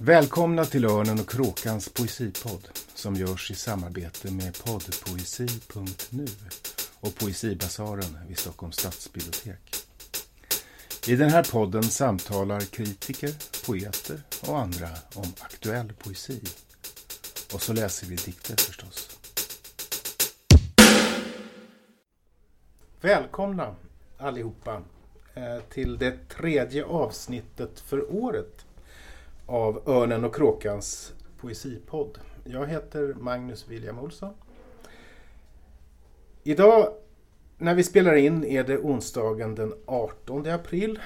Välkomna till Örnen och Kråkans poesipodd som görs i samarbete med poddpoesi.nu och Poesibasaren vid Stockholms stadsbibliotek. I den här podden samtalar kritiker, poeter och andra om aktuell poesi. Och så läser vi dikter förstås. Välkomna allihopa eh, till det tredje avsnittet för året av Örnen och Kråkans poesipodd. Jag heter Magnus William Olsson. Idag när vi spelar in är det onsdagen den 18 april.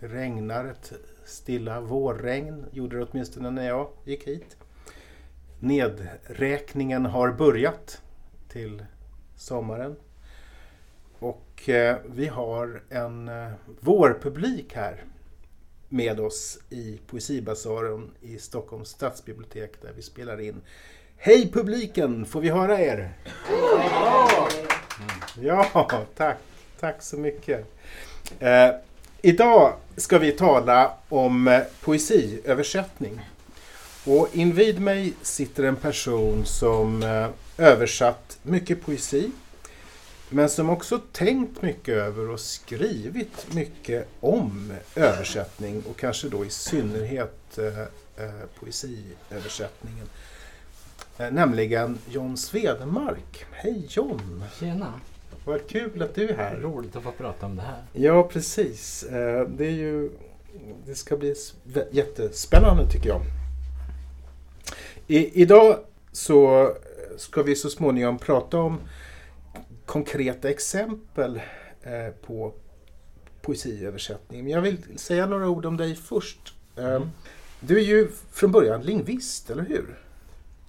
Det regnar ett stilla vårregn, gjorde det åtminstone när jag gick hit. Nedräkningen har börjat till sommaren. Och eh, vi har en eh, vårpublik här med oss i Poesibasaren i Stockholms stadsbibliotek där vi spelar in. Hej publiken! Får vi höra er? Ja, tack. Tack så mycket. Eh, idag ska vi tala om eh, poesiöversättning. Och invid mig sitter en person som eh, översatt mycket poesi men som också tänkt mycket över och skrivit mycket om översättning och kanske då i synnerhet eh, eh, poesiöversättningen. Eh, nämligen John Svedemark. Hej John! Tjena! Vad kul att du är här. Roligt att få prata om det här. Ja, precis. Eh, det, är ju, det ska bli jättespännande tycker jag. I, idag så ska vi så småningom prata om konkreta exempel eh, på poesiöversättning. Men jag vill säga några ord om dig först. Eh, mm. Du är ju från början lingvist, eller hur?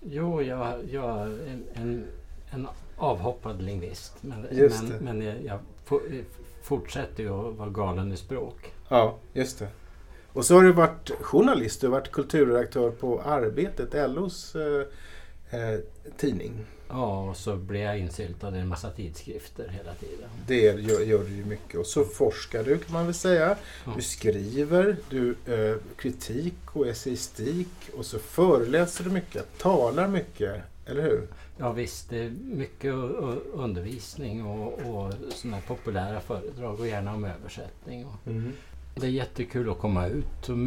Jo, jag, jag är en, en avhoppad lingvist. Men, men, men, jag, jag fortsätter ju att vara galen i språk. Ja, just det. Och så har du varit journalist, du har varit kulturredaktör på Arbetet, LOs eh, eh, tidning. Ja, och så blir jag insyltad i en massa tidskrifter hela tiden. Det gör, gör du ju mycket. Och så forskar du kan man väl säga. Du skriver, du eh, kritik och essayistik och så föreläser du mycket, talar mycket, eller hur? Ja visst, det är mycket undervisning och, och sådana populära föredrag och gärna om översättning. Mm. Det är jättekul att komma ut och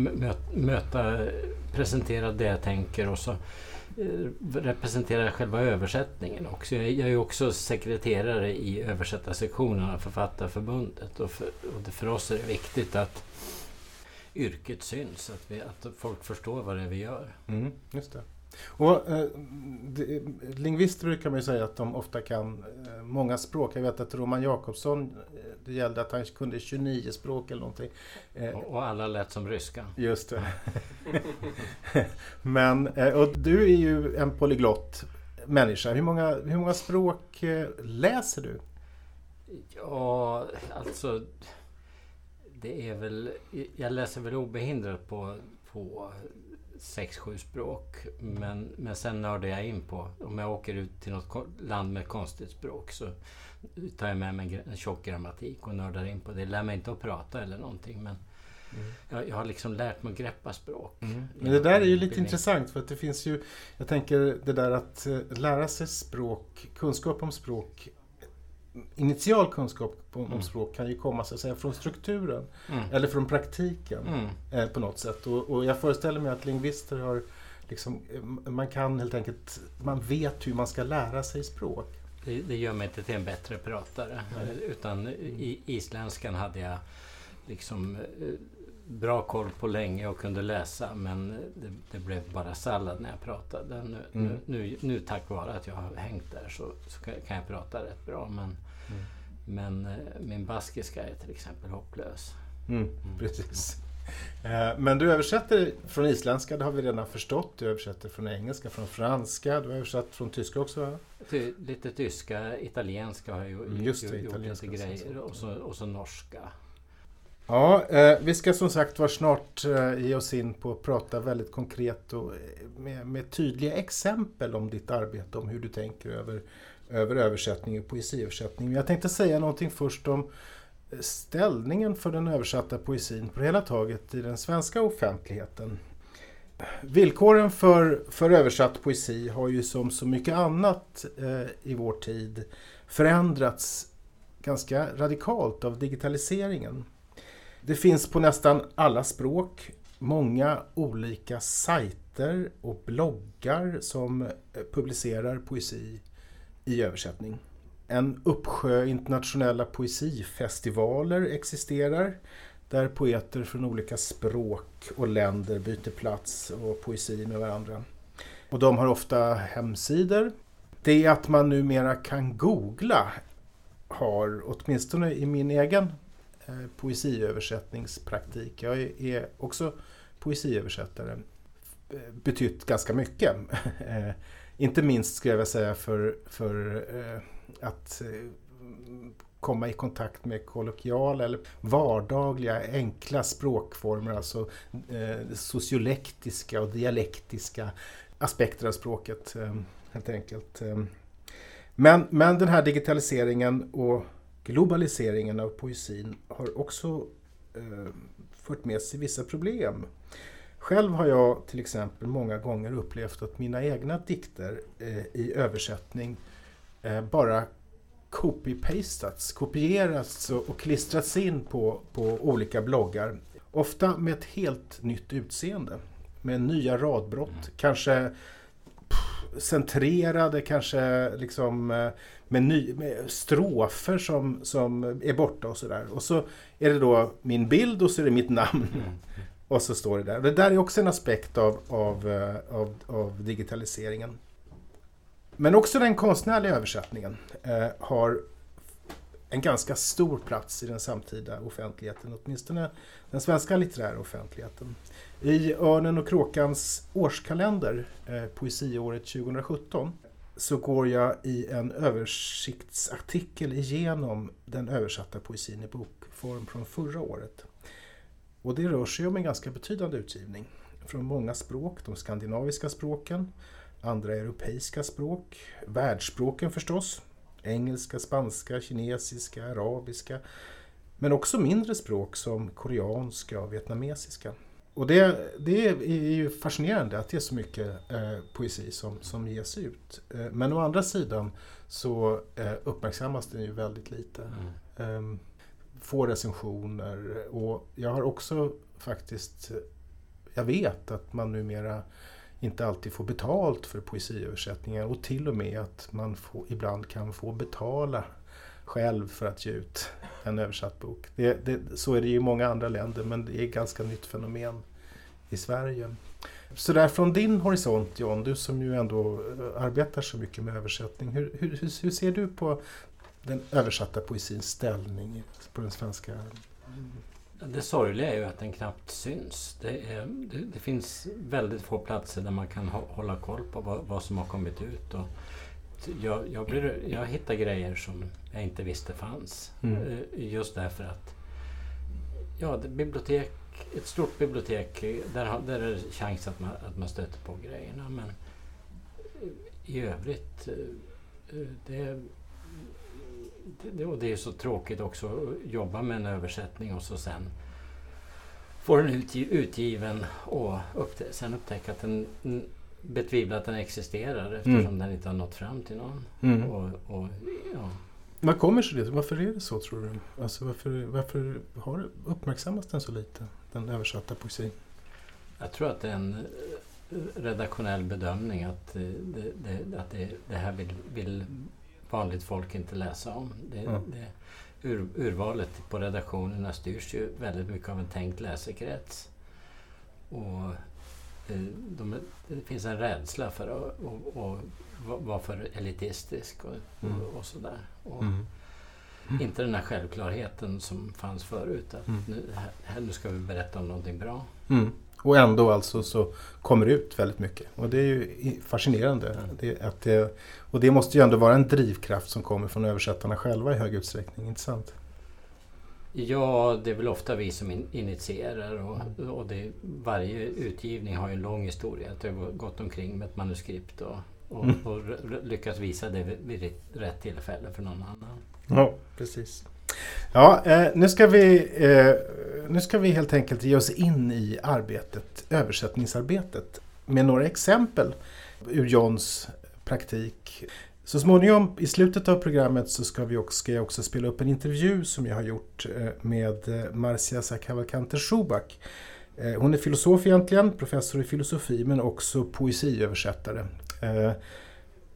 möta, presentera det jag tänker och så Eh, representerar själva översättningen också. Jag är ju också sekreterare i översättarsektionen av Författarförbundet och för, och för oss är det viktigt att yrket syns, att, vi, att folk förstår vad det är vi gör. Mm, just det. Och, eh, det, lingvister brukar man ju säga att de ofta kan eh, många språk. Jag vet att Roman Jakobsson, eh, det gällde att han kunde 29 språk eller någonting. Eh, och, alla lät som ryska. Just det. Men, eh, och du är ju en polyglott människa. Hur många, hur många språk eh, läser du? Ja, alltså... Det är väl... Jag läser väl obehindrat på, på sex, sju språk. Men, men sen nördar jag in på, om jag åker ut till något land med konstigt språk så tar jag med mig en tjock grammatik och nördar in på det. Lär mig inte att prata eller någonting men mm. jag, jag, har liksom lärt mig att greppa språk. Mm. Men det där är ju lite intressant för att det finns ju, jag tänker det där att eh, lära sig språk, kunskap om språk initial kunskap om mm. språk kan ju komma så att säga, från strukturen mm. eller från praktiken mm. eh, på något sätt. Och, och, jag föreställer mig att lingvister har liksom, eh, man kan helt enkelt, man vet hur man ska lära sig språk. Det, det gör mig inte till en bättre pratare. Utan i isländskan hade jag liksom eh, bra koll på länge och kunde läsa men det, det blev bara sallad när jag pratade. Nu, mm. nu, nu, nu, tack vare att jag har hängt där så, så kan jag prata rätt bra. Men, mm. men eh, min baskiska är till exempel hopplös. Mm, mm. precis. Eh, men du översätter från isländska, det har vi redan förstått. Du översätter från engelska, från franska. Du har översatt från tyska också? Ty, lite tyska, italienska har jag ju, mm, Just det, gjort lite grejer. Och så, och så norska. Ja, eh, vi ska som sagt var snart eh, ge oss in på att prata väldigt konkret och eh, med, med, tydliga exempel om ditt arbete, om hur du tänker över, över översättning och poesiöversättning. Men jag tänkte säga någonting först om eh, ställningen för den översatta poesin på det hela taget i den svenska offentligheten. Villkoren för, för översatt poesi har ju som så mycket annat eh, i vår tid förändrats ganska radikalt av digitaliseringen. Det finns på nästan alla språk många olika sajter och bloggar som eh, publicerar poesi i översättning. En uppsjö internationella poesifestivaler existerar där poeter från olika språk och länder byter plats och poesi med varandra. Och de har ofta hemsidor. Det att man numera kan googla har, åtminstone i min egen Eh, poesiöversättningspraktik, jag är också poesiöversättare, eh, betytt ganska mycket. Eh, inte minst skulle jag vilja säga för, för att komma i kontakt med kollokiala eller vardagliga enkla språkformer, alltså sociolektiska och dialektiska aspekter av språket helt enkelt. Men, men den här digitaliseringen och globaliseringen av poesin har också eh, fört med sig vissa problem. Själv har jag till exempel många gånger upplevt att mina egna dikter eh, i översättning eh, bara copy-pastats, kopierats och klistrats in på, på olika bloggar. Ofta med ett helt nytt utseende. Med nya radbrott, mm. kanske pff, centrerade, kanske liksom eh, med, ny, med strofer som, som är borta och sådär. Och så är det då min bild och så är det mitt namn. Mm. Och så står det där. Det där är också en aspekt av, av, eh, av, av digitaliseringen. Men också den konstnärliga översättningen eh, har en ganska stor plats i den samtida offentligheten, åtminstone den svenska litterära offentligheten. I Örnen och kråkans årskalender, eh, poesiåret 2017, så går jag i en översiktsartikel igenom den översatta poesin i bokform från förra året. Och det rör sig om en ganska betydande utgivning från många språk, de skandinaviska språken, andra europeiska språk, världsspråken förstås, engelska, spanska, kinesiska, arabiska, men också mindre språk som koreanska och vietnamesiska. Och det, det är ju fascinerande att det är så mycket eh, poesi som, som ges ut. Eh, men å andra sidan så eh, uppmärksammas den ju väldigt lite. Mm. få recensioner och jag har också faktiskt, jag vet att man numera inte alltid får betalt för poesiöversättningar och till och med att man får, ibland kan få betala själv för att ge ut en översatt bok. Det, det, så är det i många andra länder men det är ett ganska nytt fenomen i Sverige. Så där från din horisont John, du som ju ändå eh, arbetar så mycket med översättning. Hur, hur, hur ser du på den översatta poesins ställning på den svenska det sorgliga är ju att den knappt syns. Det, är, det, det finns väldigt få platser där man kan hålla koll på vad, vad som har kommit ut. Och jag, jag, blir, jag hittar grejer som jag inte visste fanns. Mm. Eh, just därför att ja, bibliotek, ett stort bibliotek, där, där är det chans att man, att man stöter på grejerna. Men i övrigt, eh, eh, det det, och det är så tråkigt också att jobba med en översättning och så sen få den utgiv, utgiven och upp, sen upptäcka att den betvivlar att den existerar eftersom mm. den inte har nått fram till någon. Mm. Och, och, ja. Vad kommer sig det? Varför är det så tror du? Alltså varför, varför har uppmärksammas den så lite, den översatta poesin? Jag tror att det är en eh, redaktionell bedömning att det, det, att det, det här vill, vill vanligt folk inte läsa om. Det, mm. det, ur, urvalet på redaktionerna styrs ju väldigt mycket av en tänkt läsekrets. Och eh, de, det finns en rädsla för att och, och, vara för elitistisk och, mm. och, sådär. Och mm. Inte den här självklarheten som fanns förut. Att mm. nu, här, nu ska vi berätta om någonting bra. Mm. Och ändå alltså så kommer det ut väldigt mycket. Och det är ju fascinerande. Det, att det, och det måste ju ändå vara en drivkraft som kommer från översättarna själva i hög utsträckning, inte sant? Ja, det är väl ofta vi som in, initierar och, och det, varje utgivning har ju en lång historia. Att det har gått omkring med ett manuskript och, och, mm. och lyckats visa det vid rätt tillfälle för någon annan. Ja, precis. Ja, eh, nu, ska vi, eh, nu ska vi helt enkelt ge oss in i arbetet, översättningsarbetet med några exempel ur Johns praktik. Så småningom i slutet av programmet så ska, vi också, ska jag också spela upp en intervju som jag har gjort eh, med eh, Marcia Cavalcante Schubach. Eh, hon är filosof egentligen, professor i filosofi men också poesiöversättare.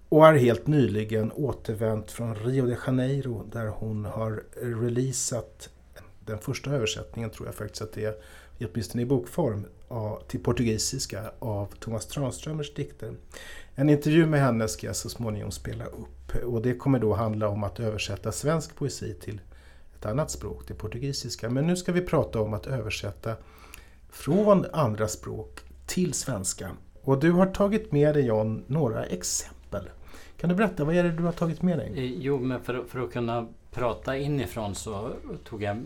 Och har helt nyligen återvänt från Rio de Janeiro där hon har releasat den första översättningen, tror jag faktiskt att det är, åtminstone i bokform, till portugisiska av Thomas Tranströmers dikter. En intervju med henne ska jag så småningom spela upp och det kommer då handla om att översätta svensk poesi till ett annat språk, det portugisiska. Men nu ska vi prata om att översätta från andra språk till svenska. Och du har tagit med dig John några exempel. Kan du berätta, vad är det du har tagit med dig? Eh, jo, men för, för att kunna prata inifrån så tog jag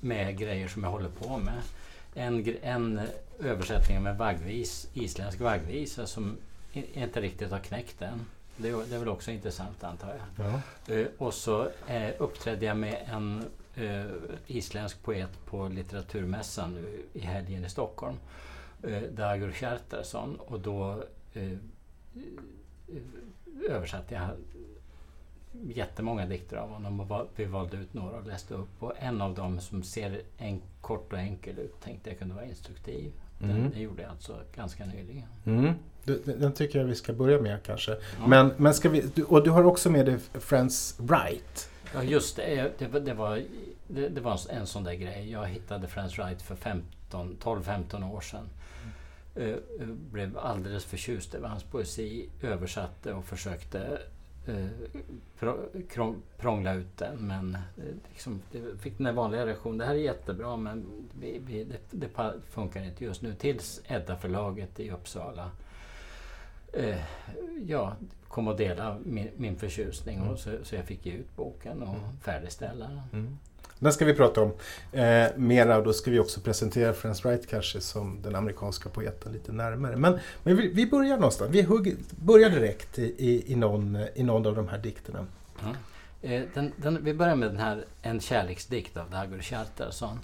med grejer som jag håller på med. En, en översättning med vaggvis, isländsk vaggvisa som inte riktigt har knäckt än. Det, det är väl också intressant antar jag. Ja. Uh, och så uh, uppträdde jag med en uh, isländsk poet på litteraturmässan nu i helgen i Stockholm. Uh, Dagur Kjartarsson och då översatte jag jättemånga dikter av honom och vi valde ut några och läste upp. Och en av dem som ser en, kort och enkel ut tänkte jag kunde vara instruktiv. Mm. Den, den gjorde jag alltså ganska nyligen. Mm. Den tycker jag vi ska börja med kanske. Ja. Men, men ska vi, och du har också med dig Friends Wright. Ja just det, eh, det, det var, det, det, var en sån där grej. Jag hittade Friends Wright för 12-15 år sedan. Mm. Uh, blev alldeles förtjust över hans poesi, översatte och försökte uh, prångla ut den. Men uh, liksom, det fick den vanliga reaktionen. Det här är jättebra men vi, vi, det, det, funkar inte just nu. Tills Edda-förlaget i Uppsala eh, ja, kom och dela min, min förtjusning. Mm. Och så, så jag fick ge ut boken och mm. färdigställa den. Mm. Den ska vi prata om eh, mera och då ska vi också presentera Franz Wright kanske som den amerikanska poeten lite närmare. Men, men vi, vi börjar någonstans. Vi hugg, börjar direkt i, i, i, någon, i någon av de här dikterna. Mm. Eh, den, den, vi börjar med den här En kärleksdikt av Dagur Kjartarsson.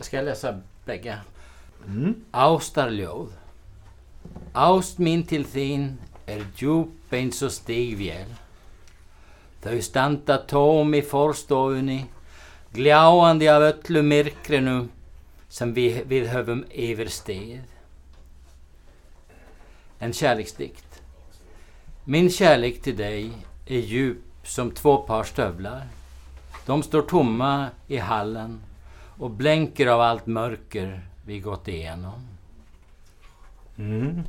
Ska jag läsa bägge? Mm. Austarljóð Ást mín til þín er djúp eins og stigvél. Þau standa tóm í forstofunni, gljáandi af öllu myrkrinu sem við, við höfum yfirstegið. En kärleksdikt. Min kärlek till dig är djup som två par stövlar. De står tomma i hallen och blänker av allt mörker vi gått igenom. Mm.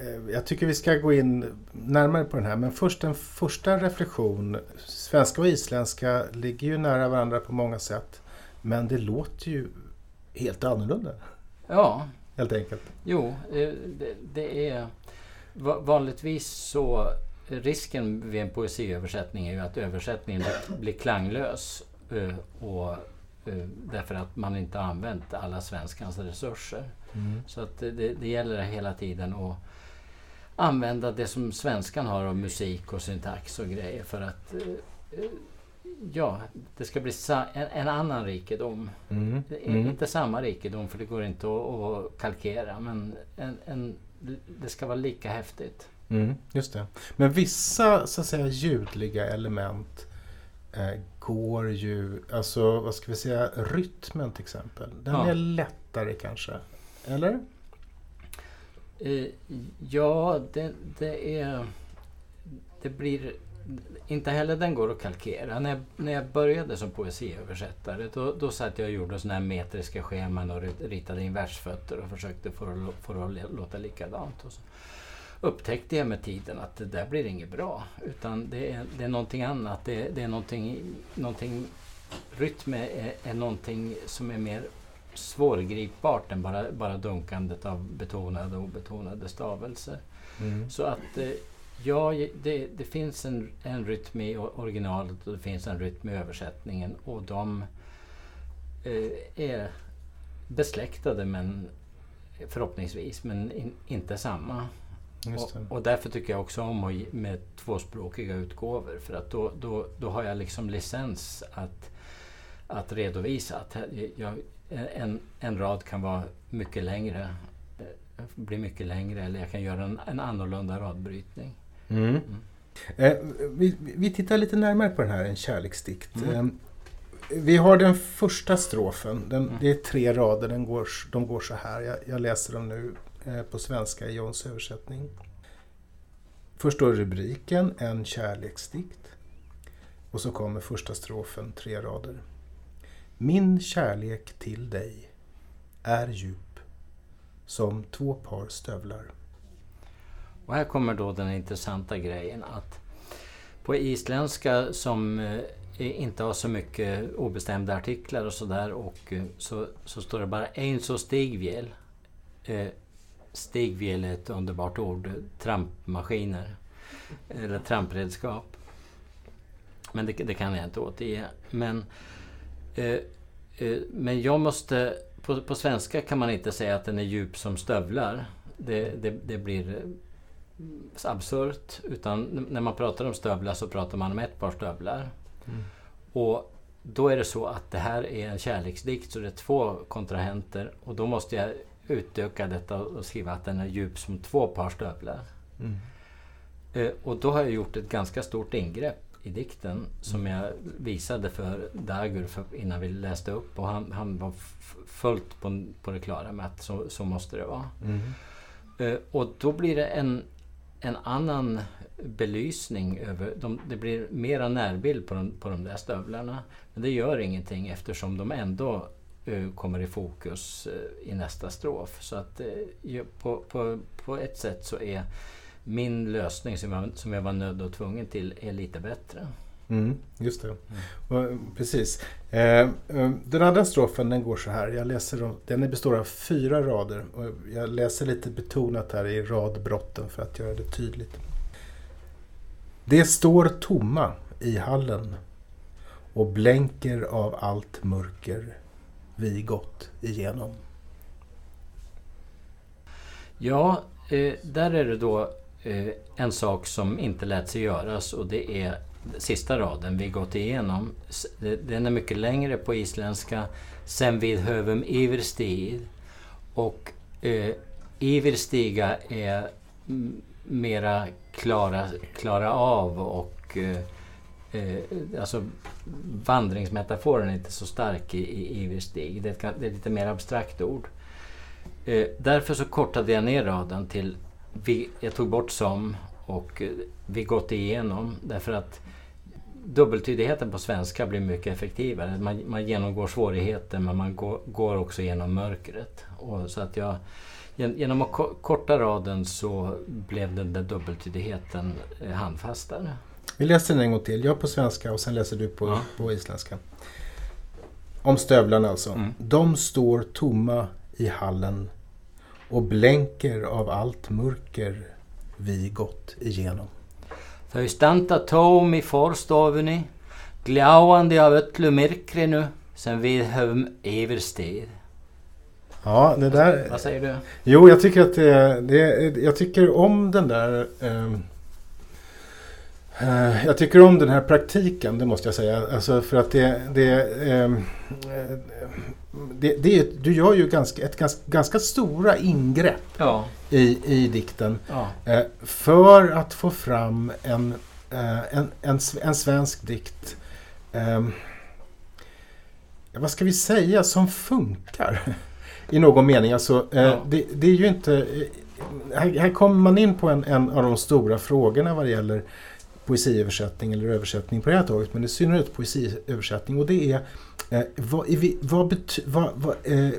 Eh, jag tycker vi ska gå in närmare på den här, men först en första reflektion. Svenska och isländska ligger ju nära varandra på många sätt, men det låter ju helt annorlunda. Ja. Helt enkelt. Jo, eh, det, det är vanligtvis så risken vid en poesiöversättning är ju att översättningen blir klanglös eh, och därför att man inte har använt alla svenskans resurser. Mm. Så att det, det gäller hela tiden att använda det som svenskan har av musik och syntax och grejer för att eh, ja, det ska bli en, en annan rikedom. Mm. Mm. Inte samma rikedom för det går inte att, att kalkera men en, en, det ska vara lika häftigt. Mm, just det. Men vissa så att säga ljudliga element eh, går ju, alltså vad ska vi säga, rytmen till exempel. Den ja. är lättare kanske eller? Eh, ja, det, det, är... Det blir... Inte heller den går att kalkera. När jag, när jag började som poesiöversättare då, då satt jag och gjorde såna här metriska scheman och ritade in versfötter och försökte få det, få det att låta likadant. Och så upptäckte jag med tiden att det där blir inget bra. Utan det är, det är någonting annat. Det, det är någonting, någonting rytm är, är någonting som är mer svårgripbart än bara, bara dunkandet av betonade och obetonade stavelser. Mm. Så att eh, ja, det, det finns en, en rytm i originalet och det finns en rytm i översättningen och de eh, är besläktade men förhoppningsvis men in, inte samma. Och, och, därför tycker jag också om med tvåspråkiga utgåvor för att då, då, då har jag liksom licens att att redovisa. Att jag, en, en rad kan vara mycket längre, eh, bli mycket längre eller jag kan göra en, en annorlunda radbrytning. Mm. Mm. Eh, vi, vi, tittar lite närmare på den här, en kärleksdikt. Eh, vi har den första strofen, den, mm. det är tre rader, den går, de går så här. Jag, jag läser dem nu eh, på svenska i Johns översättning. Först står rubriken, en kärleksdikt. Och så kommer första strofen, tre rader. Min kärlek till dig är djup som två par stövlar. Och här kommer då den intressanta grejen att på isländska som eh, inte har så mycket obestämda artiklar och sådär och eh, så, så står det bara en så Stigviel Eh, är ett underbart ord, eh, trampmaskiner eller trampredskap. Men det, det kan jag inte återge. Men, eh, men jag måste... På, på svenska kan man inte säga att den är djup som stövlar. Det, det, det blir eh, absurt. Utan när man pratar om stövlar så pratar man om ett par stövlar. Mm. Och då är det så att det här är en kärleksdikt så det är två kontrahenter och då måste jag utöka detta och skriva att den är djup som två par stövlar. Mm. Eh, och då har jag gjort ett ganska stort ingrepp i dikten som jag visade för Dagur för, innan vi läste upp och han, han var fullt på, på det klara med att så, så måste det vara. Mm. Uh, och då blir det en, en annan belysning över... De, det blir mera närbild på de, på de där stövlarna. Men det gör ingenting eftersom de ändå uh, kommer i fokus uh, i nästa strof. Så att på, på, på ett sätt så är min lösning som jag, som jag var nödd och tvungen till är lite bättre. Mm, just det. Mm. Precis. Eh, eh, den andra strofen den går så här. Jag läser, den består av fyra rader. Och jag läser lite betonat här i radbrotten för att göra det tydligt. Det står tomma i hallen och blänker av allt mörker vi gått igenom. Ja, eh, där är det då Eh, en sak som inte lät sig göras och det är sista raden vi gått igenom. Den är mycket längre på isländska. Sen vid hövum iverstig. Och eh, iverstiga är mera klara, klara av och eh, eh, alltså vandringsmetaforen är inte så stark i, i iverstig. Det, det är ett lite mer abstrakt ord. Eh, därför så kortade jag ner raden till vi, jag tog bort som och vi gått igenom därför att dubbeltydigheten på svenska blir mycket effektivare. Man, man genomgår svårigheter men man går, går också genom mörkret. Och så att jag, genom att korta raden så blev den där dubbeltydigheten eh, handfastare. Vi läser den en gång till. Jag på svenska och sen läser du på, ja. på isländska. Om stövlarna alltså. Mm. De står tomma i hallen och blänker av allt mörker vi gått igenom. Þau standa tóm i forstofunni, gljáandi av öllu myrkrinu som vi höfum yfirstig. Ja, det där... Vad säger du? Jo, jag tycker att det, det jag tycker om den där eh, Eh, jag tycker om den här praktiken, det måste jag säga. Alltså för att det... det, eh, det, det du gör ju ganska, ett ganska, ganska stora ingrepp ja. i, i dikten. Ja. Eh, för att få fram en, en, en, en svensk dikt vad ska vi säga, som funkar. I någon mening. Alltså, ja. det, det, är ju inte... Här, här kommer man in på en, en av de stora frågorna vad det gäller poesiöversättning eller översättning på det här taget, men i synnerhet poesiöversättning. Och det är eh, vad, vad, vad, vad eh,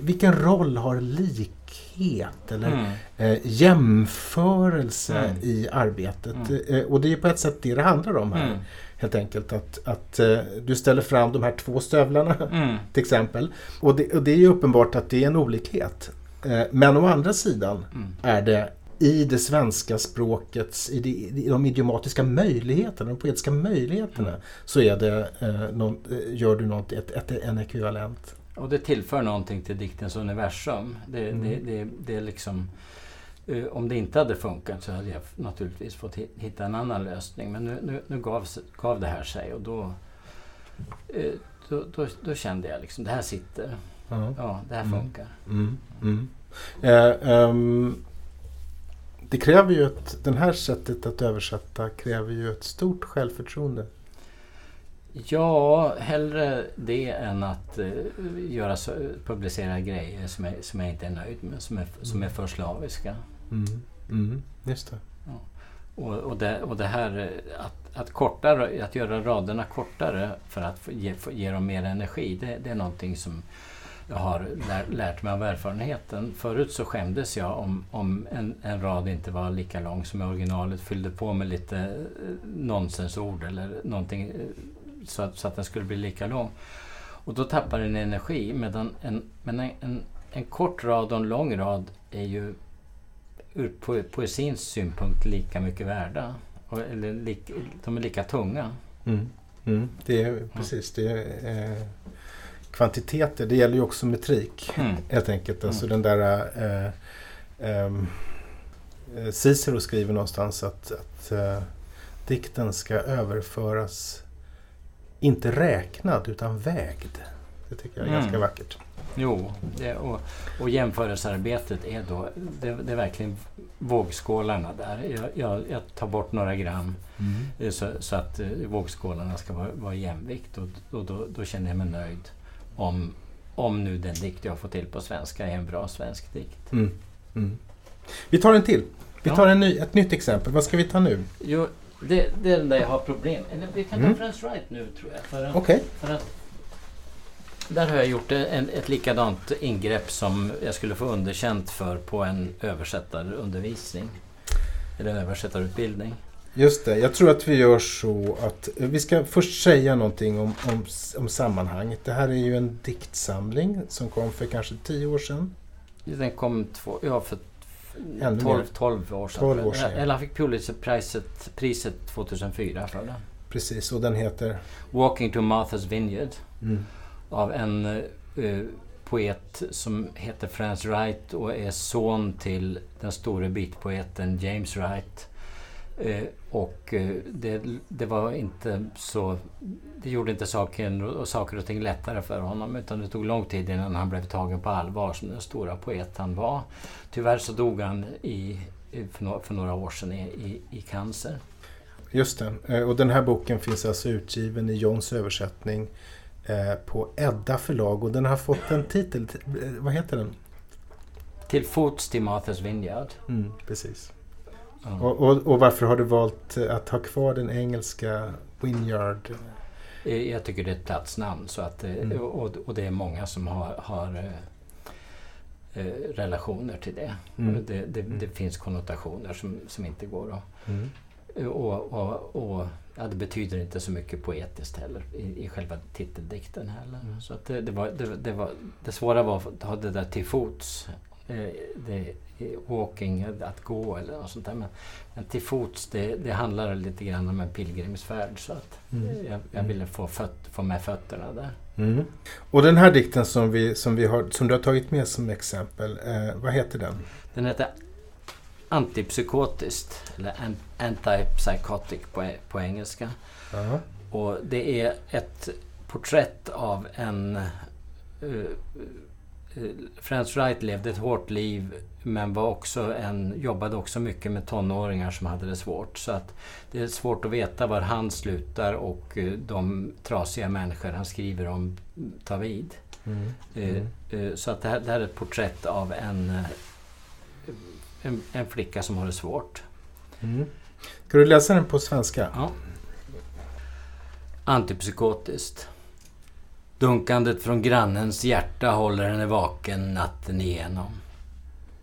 vilken roll har likhet eller mm. eh, jämförelse mm. i arbetet? Mm. Eh, och det är på ett sätt det det handlar om här. Mm. Helt enkelt att, att eh, du ställer fram de här två stövlarna mm. till exempel. Och det, och det är ju uppenbart att det är en olikhet. Eh, men å andra sidan mm. är det i det svenska språkets, i, de, i de idiomatiska möjligheterna, de poetiska möjligheterna, mm. så är det, eh, någon, eh, gör du något, ett, ett, en ekvivalent. Och det tillför någonting till diktens universum. Det, mm. det, det, det är liksom... Eh, om det inte hade funkat så hade jag naturligtvis fått hitta en annan lösning. Men nu, nu, nu gav, gav det här sig och då... Eh, då, då, då kände jag liksom, det här sitter. Ja. Ja, det här Mm. funkar. Mm, mm. Eh, ehm, det kräver ju ett, det här sättet att översätta kräver ju ett stort självförtroende. Ja, hellre det än att eh, göra publicera grejer som jag, som jag inte är nöjd med, som är, som är för slaviska. Mm, mm, just det. Och, och, det, och det här eh, att, att, korta, att göra raderna kortare för att ge, ge dem mer energi, det, det är någonting som jag har lär, lärt mig av erfarenheten. Förut så skämdes jag om, om en, en rad inte var lika lång som i originalet, fyllde på med lite eh, nonsensord eller någonting eh, så att, så att den skulle bli lika lång. Och då tappar den energi medan en, men en, en, en kort rad och en lång rad är ju ur po poesins synpunkt lika mycket värda. Och, eller lik, de är lika tunga. Mm, mm, det är precis det. Är, eh, kvantiteter, det gäller ju också metrik Mm. helt enkelt. Alltså Mm. den där eh, ehm, eh, Cicero skriver någonstans att, att eh, dikten ska överföras inte räknad utan vägd. Det tycker jag är Mm. ganska vackert. Jo, det, och, och jämförelsearbetet är då, det, det är verkligen vågskålarna där. Jag, jag, jag tar bort några gram eh, så, så att eh, vågskålarna ska vara, vara jämvikt och, och då, då känner jag mig nöjd om, om nu den dikt jag får till på svenska är en bra svensk dikt. Mm. Mm. Vi tar en till. Vi tar en ny, ett nytt exempel. Vad ska vi ta nu? Jo, det, det är den där jag har problem Eller vi kan ta Mm. Friends Right nu tror jag. För att, Okej. för att där har jag gjort en, ett likadant ingrepp som jag skulle få underkänt för på en översättarundervisning. Eller översättarutbildning. Just det, jag tror att vi gör så att vi ska först säga någonting om, om, om sammanhanget. Det här är ju en diktsamling som kom för kanske tio år sedan. Den kom två, ja, för Ännu 12, mer. 12 år sedan. 12 år sedan. Eller han fick Pulitzerpriset priset 2004 för den. Precis, och den heter? Walking to Martha's Vineyard. Mm. av en eh, poet som heter Franz Wright och är son till den store beatpoeten James Wright. Eh, och eh, det, det var inte så... Det gjorde inte saken och saker och ting lättare för honom utan det tog lång tid innan han blev tagen på allvar som den stora poet han var. Tyvärr så dog han i, för, några, för några år sedan i, i, i cancer. Just det, Eh, och den här boken finns alltså utgiven i Johns översättning på Edda förlag och den har fått en titel. Vad heter den? Till fots till Martha's Vineyard. Mm, precis. Ja. Och, och, och varför har du valt att ha kvar den engelska Winyard? Eh, Jag tycker det är ett platsnamn så att, eh, Mm. och, och det är många som har, har eh, relationer till det. Mm. Det, det, Mm. det finns konnotationer som, som inte går att... Mm. Och, och, och, ja, det betyder inte så mycket poetiskt heller i, i själva titeldikten heller. Mm. Så att det, det, var, det, det, var, det svåra var att ha det där till fots. Eh, Det, walking, att gå eller något sånt där. Men, men till fots, det, det handlar lite grann om en pilgrimsfärd. Så att Mm. jag, jag ville få, föt, få med fötterna där. Mm. Och den här dikten som, vi, som, vi har, som du har tagit med som exempel, eh, vad heter den? Den heter Antipsykotiskt, eller an- Antipsychotic på, på engelska. Ja. Och det är ett porträtt av en... Uh, Franz Wright levde ett hårt liv men var också en, jobbade också mycket med tonåringar som hade det svårt. Så att det är svårt att veta var han slutar och eh, de trasiga människor han skriver om tar vid. Mm. Eh, eh, Så att det här, det här är ett porträtt av en, eh, en, en flicka som har det svårt. Mm. Ska du läsa den på svenska? Ja. Antipsykotiskt. Dunkandet från grannens hjärta håller henne vaken natten igenom.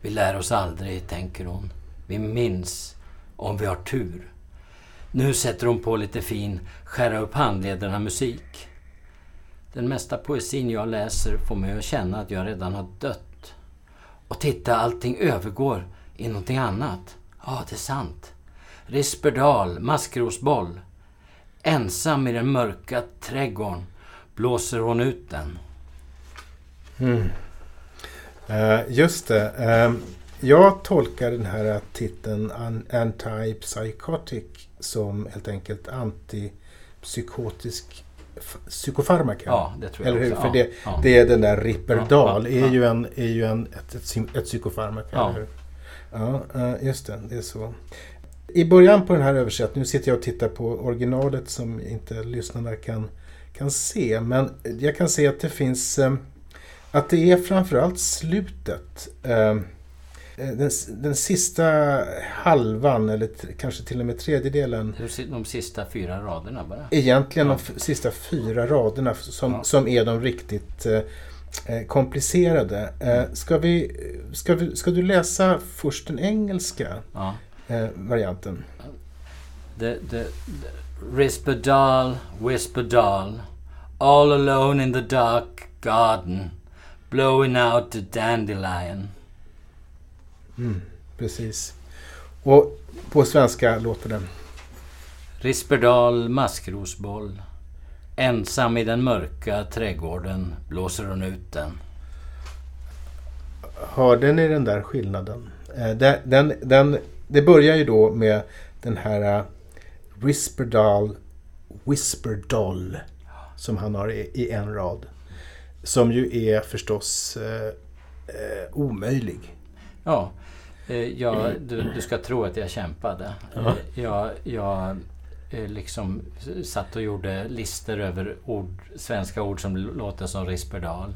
Vi lär oss aldrig, tänker hon. Vi minns om vi har tur. Nu sätter hon på lite fin skära upp handlederna musik. Den mesta poesin jag läser får mig att känna att jag redan har dött. Och titta, allting övergår i någonting annat. Ja, det är sant. Risperdal, maskrosboll. Ensam i den mörka trädgården blåser hon ut den. Mm. Eh, just det. Eh, jag tolkar den här titeln an- Antipsychotic som helt enkelt antipsykotisk psykofarmaka. Ja, det tror jag Eller hur? också. För det, ja. det är den där Ripperdal. Ja, är ju, en, är ju en, ett, ett, ett psykofarmaka. Ja. Eller hur? Ja, eh, just det. Det är så. I början på den här översättningen, nu sitter jag och tittar på originalet som inte lyssnarna kan, kan se. Men jag kan se att det finns, eh, att det är framförallt slutet. eh, Den, den sista halvan, eller kanske till och med tredjedelen, De si- De sista fyra raderna bara. egentligen Ja. de sista fyra raderna som, Ja. som är de riktigt eh, eh, komplicerade. Eh, ska, vi, ska, vi, ska du läsa först den engelska Ja. eh, varianten? The, the, the Risperdal, Whisperdal, all alone in the dark garden, blowing out the dandelion. Mm, precis. Och på svenska låter det. Risperdal maskrosboll. Ensam i den mörka trädgården blåser hon ut den. Hörde ni den där skillnaden? Eh, den, den, den, det börjar ju då med den här Risperdal Whisperdoll som han har i, i en rad. Som ju är förstås eh, eh, omöjlig. Ja, eh, jag, du, du ska tro att jag kämpade. Ja. Eh, Jag, jag eh, liksom satt och gjorde listor över ord, svenska ord som låter som Risperdal.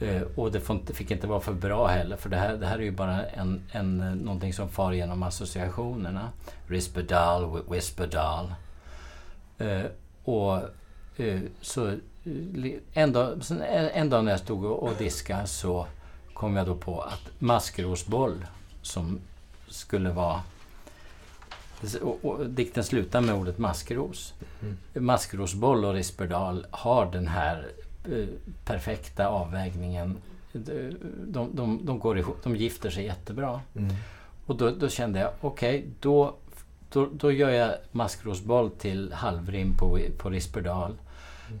Eh, Och det fick inte vara för bra heller för det här, det här är ju bara en, en, eh, någonting som far genom associationerna. Risperdal, Whi- Whisperdal. Eh, och så en dag, en, dag när jag stod och, diskade så kom jag då på att maskrosboll som skulle vara... Och, och, dikten slutar med ordet maskros. Mm. Maskrosboll och Risperdal har den här perfekta avvägningen. De, de, de, de, går ihop, de gifter sig jättebra. Mm. Och då, då kände jag, okej, då, då, då gör jag maskrosboll till halvrim på, på Risperdal.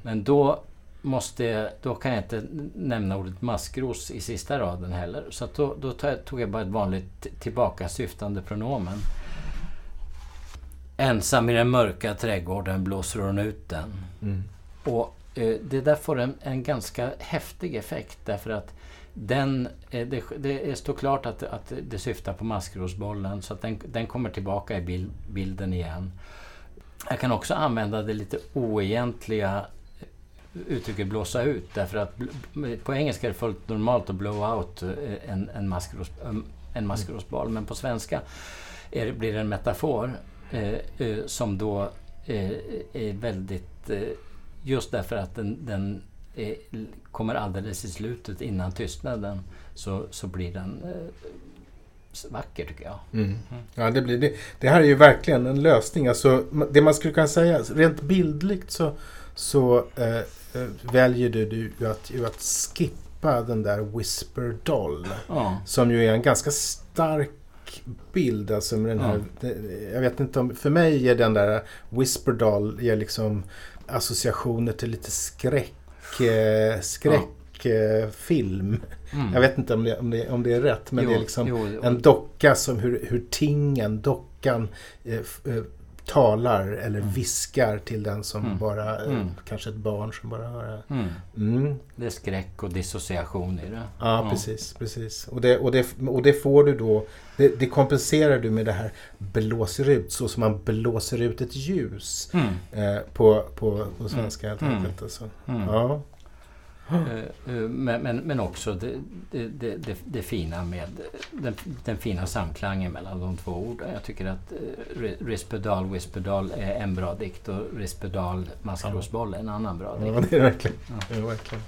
Men då, måste, jag- då kan jag inte nämna ordet maskros i sista raden heller. Så då, då tog jag- bara ett vanligt tillbakasyftande pronomen. Ensam i den mörka trädgården blåser hon ut den. Mm. Och eh, Eh, det där får en, en ganska häftig effekt därför att den, eh, det, det står klart att, att det syftar på maskrosbollen så att den, den kommer tillbaka i bild, bilden igen. Jag kan också använda det lite oegentliga uttrycket blåsa ut därför att på engelska är det fullt normalt att blow out eh, en, en, maskros, um, en maskrosboll men på svenska är, det- blir det en metafor eh, eh, som då eh, är väldigt... Eh, just därför att den, den är, kommer alldeles i slutet innan tystnaden så, så blir den eh, vacker tycker jag. Mm. Ja, det, blir det. det här är ju verkligen en lösning. Alltså, det man skulle kunna säga, rent bildligt så, så eh, eh, väljer du, du ju att, ju att skippa den där Whisper Doll. Ja, Som ju är en ganska stark bild. Alltså med den här, Ja. det, jag vet inte om, för mig ger den där Whisper Doll ger liksom associationer till lite skräck, eh, skräckfilm. mm. Jag vet inte om det, om det, om det är rätt men Jo, det är liksom jo, en docka som hur, hur tingen, dockan eh, eh, talar eller Mm. viskar till den som Mm. bara, eh, Mm. kanske ett barn som bara hör det. Mm. Mm. Det är skräck och dissociation i det. Ja, precis. precis. Och, det, och, det, och det får du då, det, det kompenserar du med det här blåser ut, så som man blåser ut ett ljus Mm. eh, på, på, på svenska helt enkelt. Alltså. Ja. Eh, eh, Men, men, men också det, det, det, det, fina med den, den fina samklangen mellan de två orden. Jag tycker att eh, Ri- Risperdal Whisperdal är en bra dikt och Risperdal Maskrosboll är en annan bra dikt. ja, det är det verkligen. Ja. Är verkligen.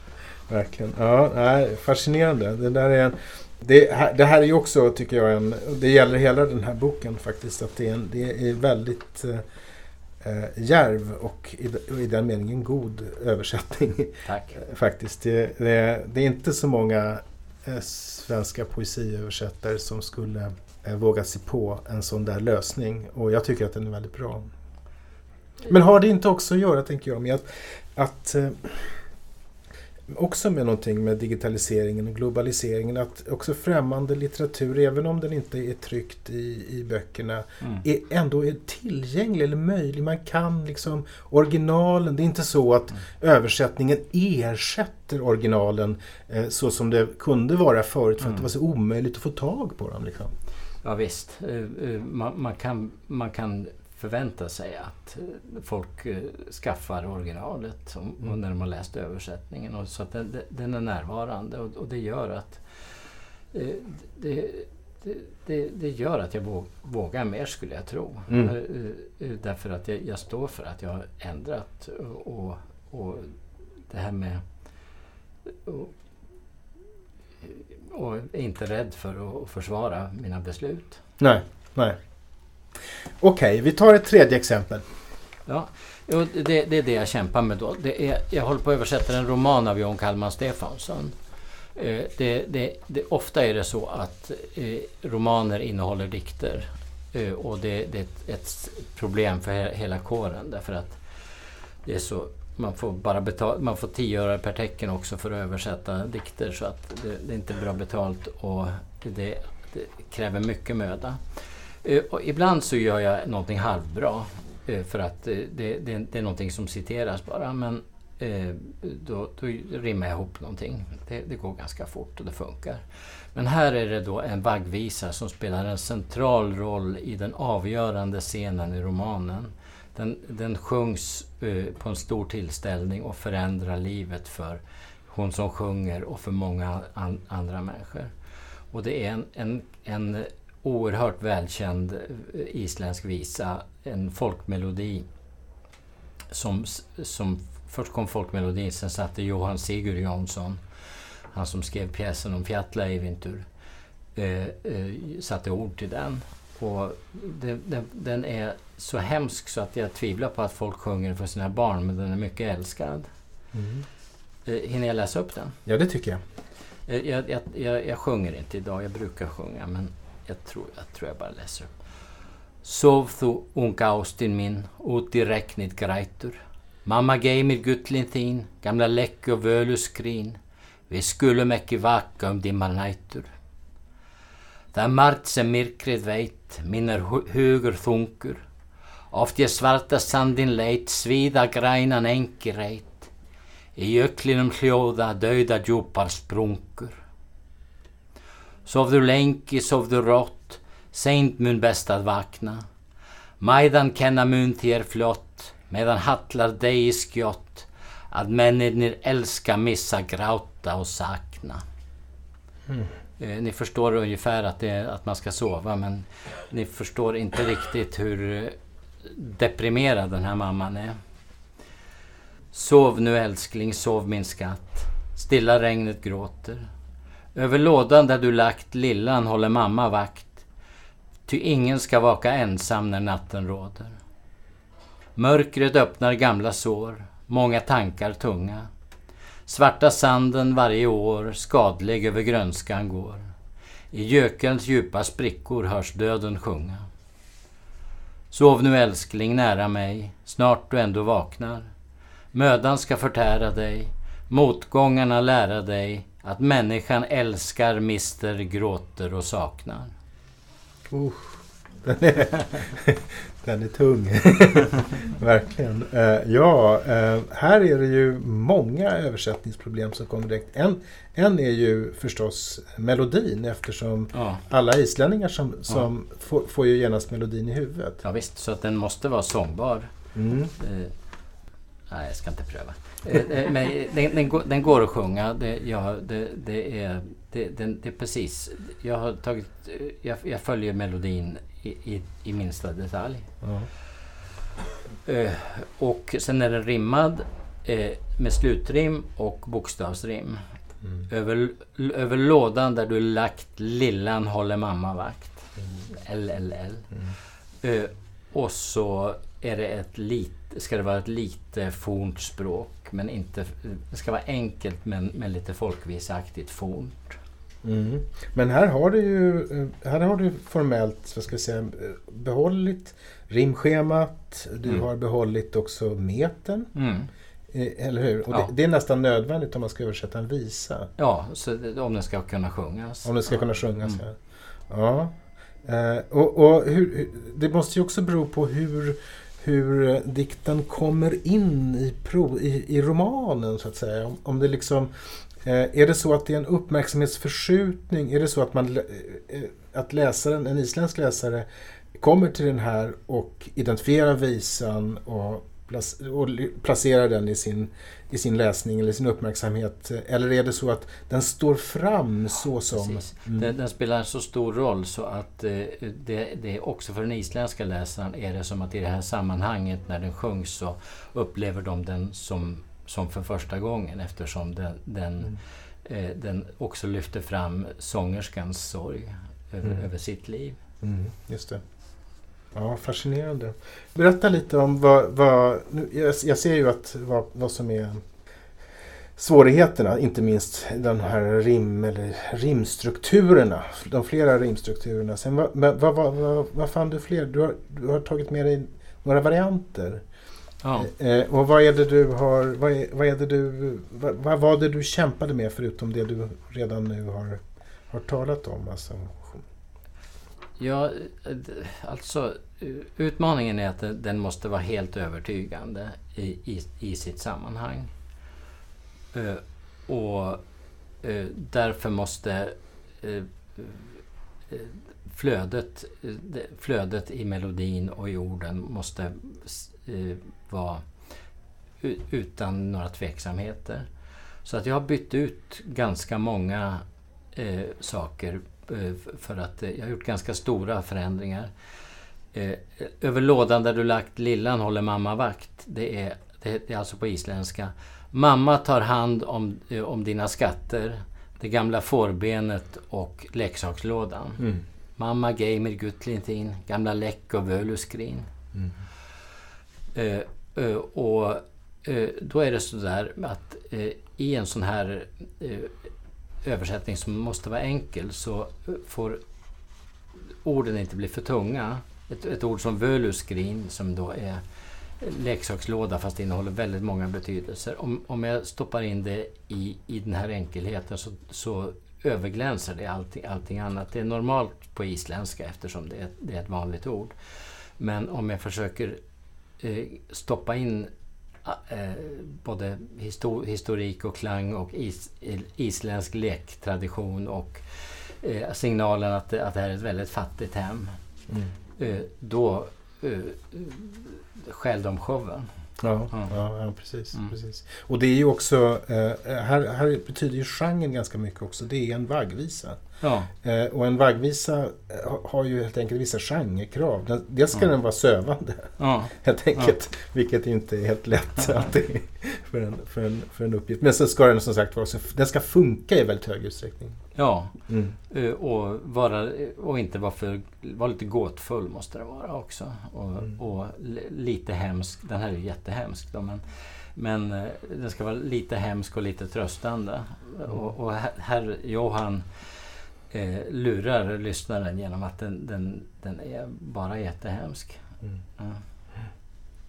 verkligen. Ja, nej, fascinerande. Det, där är en, det, här, det här är ju också, tycker jag, en, det gäller hela den här boken faktiskt, att det är, en, det är väldigt eh, eh, djärv och i, och i den meningen god översättning. Tack. faktiskt. Det, det, det är inte så många eh, svenska poesiöversättare som skulle eh, våga sig på en sån där lösning. Och jag tycker att den är väldigt bra. Men har det inte också att göra, tänker jag, med att, att eh, också med någonting med digitaliseringen och globaliseringen att också främmande litteratur, även om den inte är tryckt i, i böckerna, mm. är, ändå är tillgänglig eller möjlig. Man kan liksom originalen. Det är inte så att mm. översättningen ersätter originalen eh, så som det kunde vara förut för mm. att det var så omöjligt att få tag på dem. Liksom. Ja visst, eh, eh, man, man, kan, man kan förvänta sig att eh, folk skaffar originalet mm. när de har läst översättningen. Och så att den, den är närvarande och, och, det gör att det, det, det, gör att jag vågar mer skulle jag tro. Mm. Därför att jag, jag, står för att jag har ändrat och, och det här med och, och är inte rädd för att försvara mina beslut. Nej, nej. Okej, okay, vi tar ett tredje exempel. Ja, det, det, är det jag kämpar med då. Det är, jag håller på att översätta en roman av John Kalman Stefansson. Eh, det, det, det, ofta är det så att eh, romaner innehåller dikter. Eh, och det, det är ett, ett, problem för hela kåren därför att det är så man får bara betala, man får 10 öre per tecken också för att översätta dikter så att det, det är inte bra betalt och det, det kräver mycket möda. Eh, och ibland så gör jag någonting halvbra eh, för att eh, det, det, det är någonting som citeras bara men då, då rimmar jag ihop någonting. Det, det, går ganska fort och det funkar. Men här är det då en vaggvisa som spelar en central roll i den avgörande scenen i romanen. Den, den sjungs på en stor tillställning och förändrar livet för hon som sjunger och för många an, andra människor. Och det är en, en, en oerhört välkänd eh, isländsk visa, en folkmelodi. Som, som först kom folkmelodin, sen satte Johan Sigurd Jonsson, han som skrev pjäsen om Fjällaivintur, eh, eh, satte ord till den. Och det, det, den är så hemsk så att jag tvivlar på att folk sjunger för sina barn, men den är mycket älskad. Mm. Eh, hinner jag läsa upp den? Ja, det tycker jag. Eh, jag, jag, jag, jag sjunger inte idag, jag brukar sjunga, men jag tror jag, tror jag bara läser. Sov þú, unga ástin min, út í reknit grætur. Mamma geymir gullin þín, gamla lekku og völuskrín. Við skulum ekki vaka um dimmar nætur. Það er margt sem myrkrið veit, minn er hugur þungur. Oft ég svarta sandin leit, svíða grænan engi reit. Í jöklinum hljóða, dauða djúpar sprungur. Sofðu lengi, sofðu rótt, seint mun best að vakna. Mæðan kenna mun þér flott, meðan hallar degi skjott, að mennirnir elska missa, gráta och sakna. Mm. Eh, ni förstår ungefär att, det, att man ska sova men ni förstår inte riktigt hur eh, deprimerad den här mamman är. Sov nu älskling, sov min skatt. Stilla regnet gråter. Över lådan där du lagt lillan håller mamma vakt. Ty ingen ska vaka ensam när natten råder. Mörkret öppnar gamla sår, många tankar tunga. Svarta sanden varje år skadlig över grönskan går. I gökelns djupa sprickor hörs döden sjunga. Sov nu älskling nära mig, snart du ändå vaknar. Mödan ska förtära dig, motgångarna lära dig att människan älskar, mister, gråter och saknar. Uh, den, är, den är tung. Verkligen. Uh, ja, uh, här är det ju många översättningsproblem som kommer direkt. En, en är ju förstås melodin eftersom ja. alla islänningar som, som ja. får, får ju genast melodin i huvudet. Ja visst, så att den måste vara sångbar. Mm. Uh, nej, jag ska inte pröva. Men den, den, går, den, går, att sjunga. Det, ja, det, det är, det, det, är precis. Jag har tagit... Jag, jag följer melodin i, i, i minsta detalj. Ja. Uh, och sen är den rimmad uh, med slutrim och bokstavsrim. Mm. Över, över lådan där du lagt lillan håller mamma vakt. Mm. LLL. Mm. Uh, och så är det ett lite, ska det vara ett lite fornt språk. Men inte, det ska vara enkelt men, men lite folkvisaktigt fornt. Mm. Men här har du ju här har du formellt vad ska jag säga, behållit rimschemat. Du mm. har behållit också metern. Mm. Eh, Eller hur? Och Ja. det, det är nästan nödvändigt om man ska översätta en visa. Ja, så det- om den ska kunna sjungas. Om det ska kunna sjungas. Mm. Ja. ja. Eh, och och hur, det måste ju också bero på hur, hur eh, dikten kommer in i, pro, i, i romanen så att säga. Om, om det liksom, eh, är det så att det är en uppmärksamhetsförskjutning? Är det så att, man, eh, eh, att läsaren, en isländsk läsare kommer till den här och identifierar visan och, placerar den i sin, i sin läsning eller sin uppmärksamhet? Eller är det så att den står fram så som... Mm. Den, den spelar så stor roll så att eh, det, det är också för den isländska läsaren är det som att i det här sammanhanget när den sjungs så upplever de den som, som för första gången eftersom den, den, eh, den också lyfter fram sångerskans sorg över, Mm. över sitt liv. Mm, just det. Ja, fascinerande. Berätta lite om vad... vad nu, jag, jag ser ju att vad, vad som är svårigheterna, inte minst den här rim, eller rimstrukturerna. De flera rimstrukturerna. Sen vad, vad, vad, vad, vad fann du fler? Du har, du har tagit med dig några varianter. Ja. Eh, och vad är det du har... Vad, är, vad är det du... Vad, vad var det du kämpade med förutom det du redan nu har, har talat om? Alltså, Ja, eh, alltså eh, utmaningen är att den- måste vara helt övertygande i, i, i sitt sammanhang. Eh, och därför måste flödet, flödet i melodin och i orden måste vara utan några tveksamheter. Så att jag har bytt ut ganska många saker för att eh, jag har gjort ganska stora förändringar. Eh, över lådan där du lagt lillan håller mamma vakt. Det är, det, är alltså på isländska. Mamma tar hand om, eh, om dina skatter, det gamla fårbenet och leksakslådan. mm. Mamma Geimer Gutlintin, gamla Läck och Völuskrin. Mm. Eh, eh, och eh, då är det så där att eh, i en sån här eh, översättning som måste vara enkel så får orden inte bli för tunga. Ett, ett ord som völuskrin som då är leksakslåda fast det innehåller väldigt många betydelser. Om, om jag stoppar in det i, i den här enkelheten så, så överglänser det allting, allting annat. Det är normalt på isländska eftersom det är, det är ett vanligt ord. Men om jag försöker eh, stoppa in eh, både histo- historik och klang och is, isländsk lektradition och eh, signalen att, det- att det här är ett väldigt fattigt hem. Mm. Eh, då eh, stjäl de showen. Ja, Ja. ja. ja, precis, Mm. precis. Och det är ju också, här, här betyder ju genren ganska mycket också. Det är en vaggvisa. Ja, Eh, och en vaggvisa eh, ha- har ju helt enkelt vissa genrekrav. Dels ska Ja. den vara sövande, ja, helt enkelt. Vilket inte är helt lätt alltid för en, för, en, för en uppgift. Men så ska den som sagt vara, den ska funka i väldigt hög utsträckning. ja. Mm. Eh, och, vara, och inte vara för... Vara lite gåtfull måste det vara också. Och, Mm. och li- lite hemsk. Den här är ju jättehemsk då, men, men den ska vara lite hemsk och lite tröstande. Mm. Och, och herr Johan eh, lurar lyssnaren genom att den, den, den är bara jättehemsk. Mm. Ja.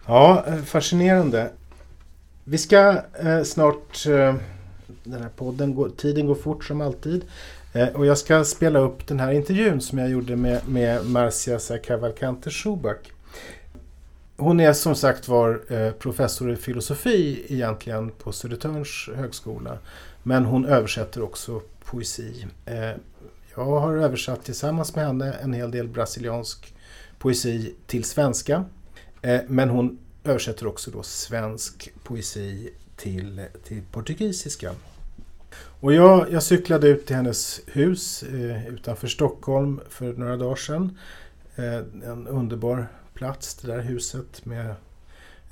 Ja, eh, fascinerande. Vi ska eh, snart... Eh, den här podden, går, tiden går fort som alltid. Eh, och jag ska spela upp den här intervjun som jag gjorde med, med Marcia Cavalcante Schubach. Hon är som sagt var eh, professor i filosofi egentligen på Södertörns högskola. Men hon översätter också poesi. Jag har översatt tillsammans med henne en hel del brasiliansk poesi till svenska. Eh, men hon översätter också då svensk poesi till, till portugisiska. Och jag, jag cyklade ut till hennes hus eh, utanför Stockholm för några dagar sedan. Eh, en underbar plats, det där huset med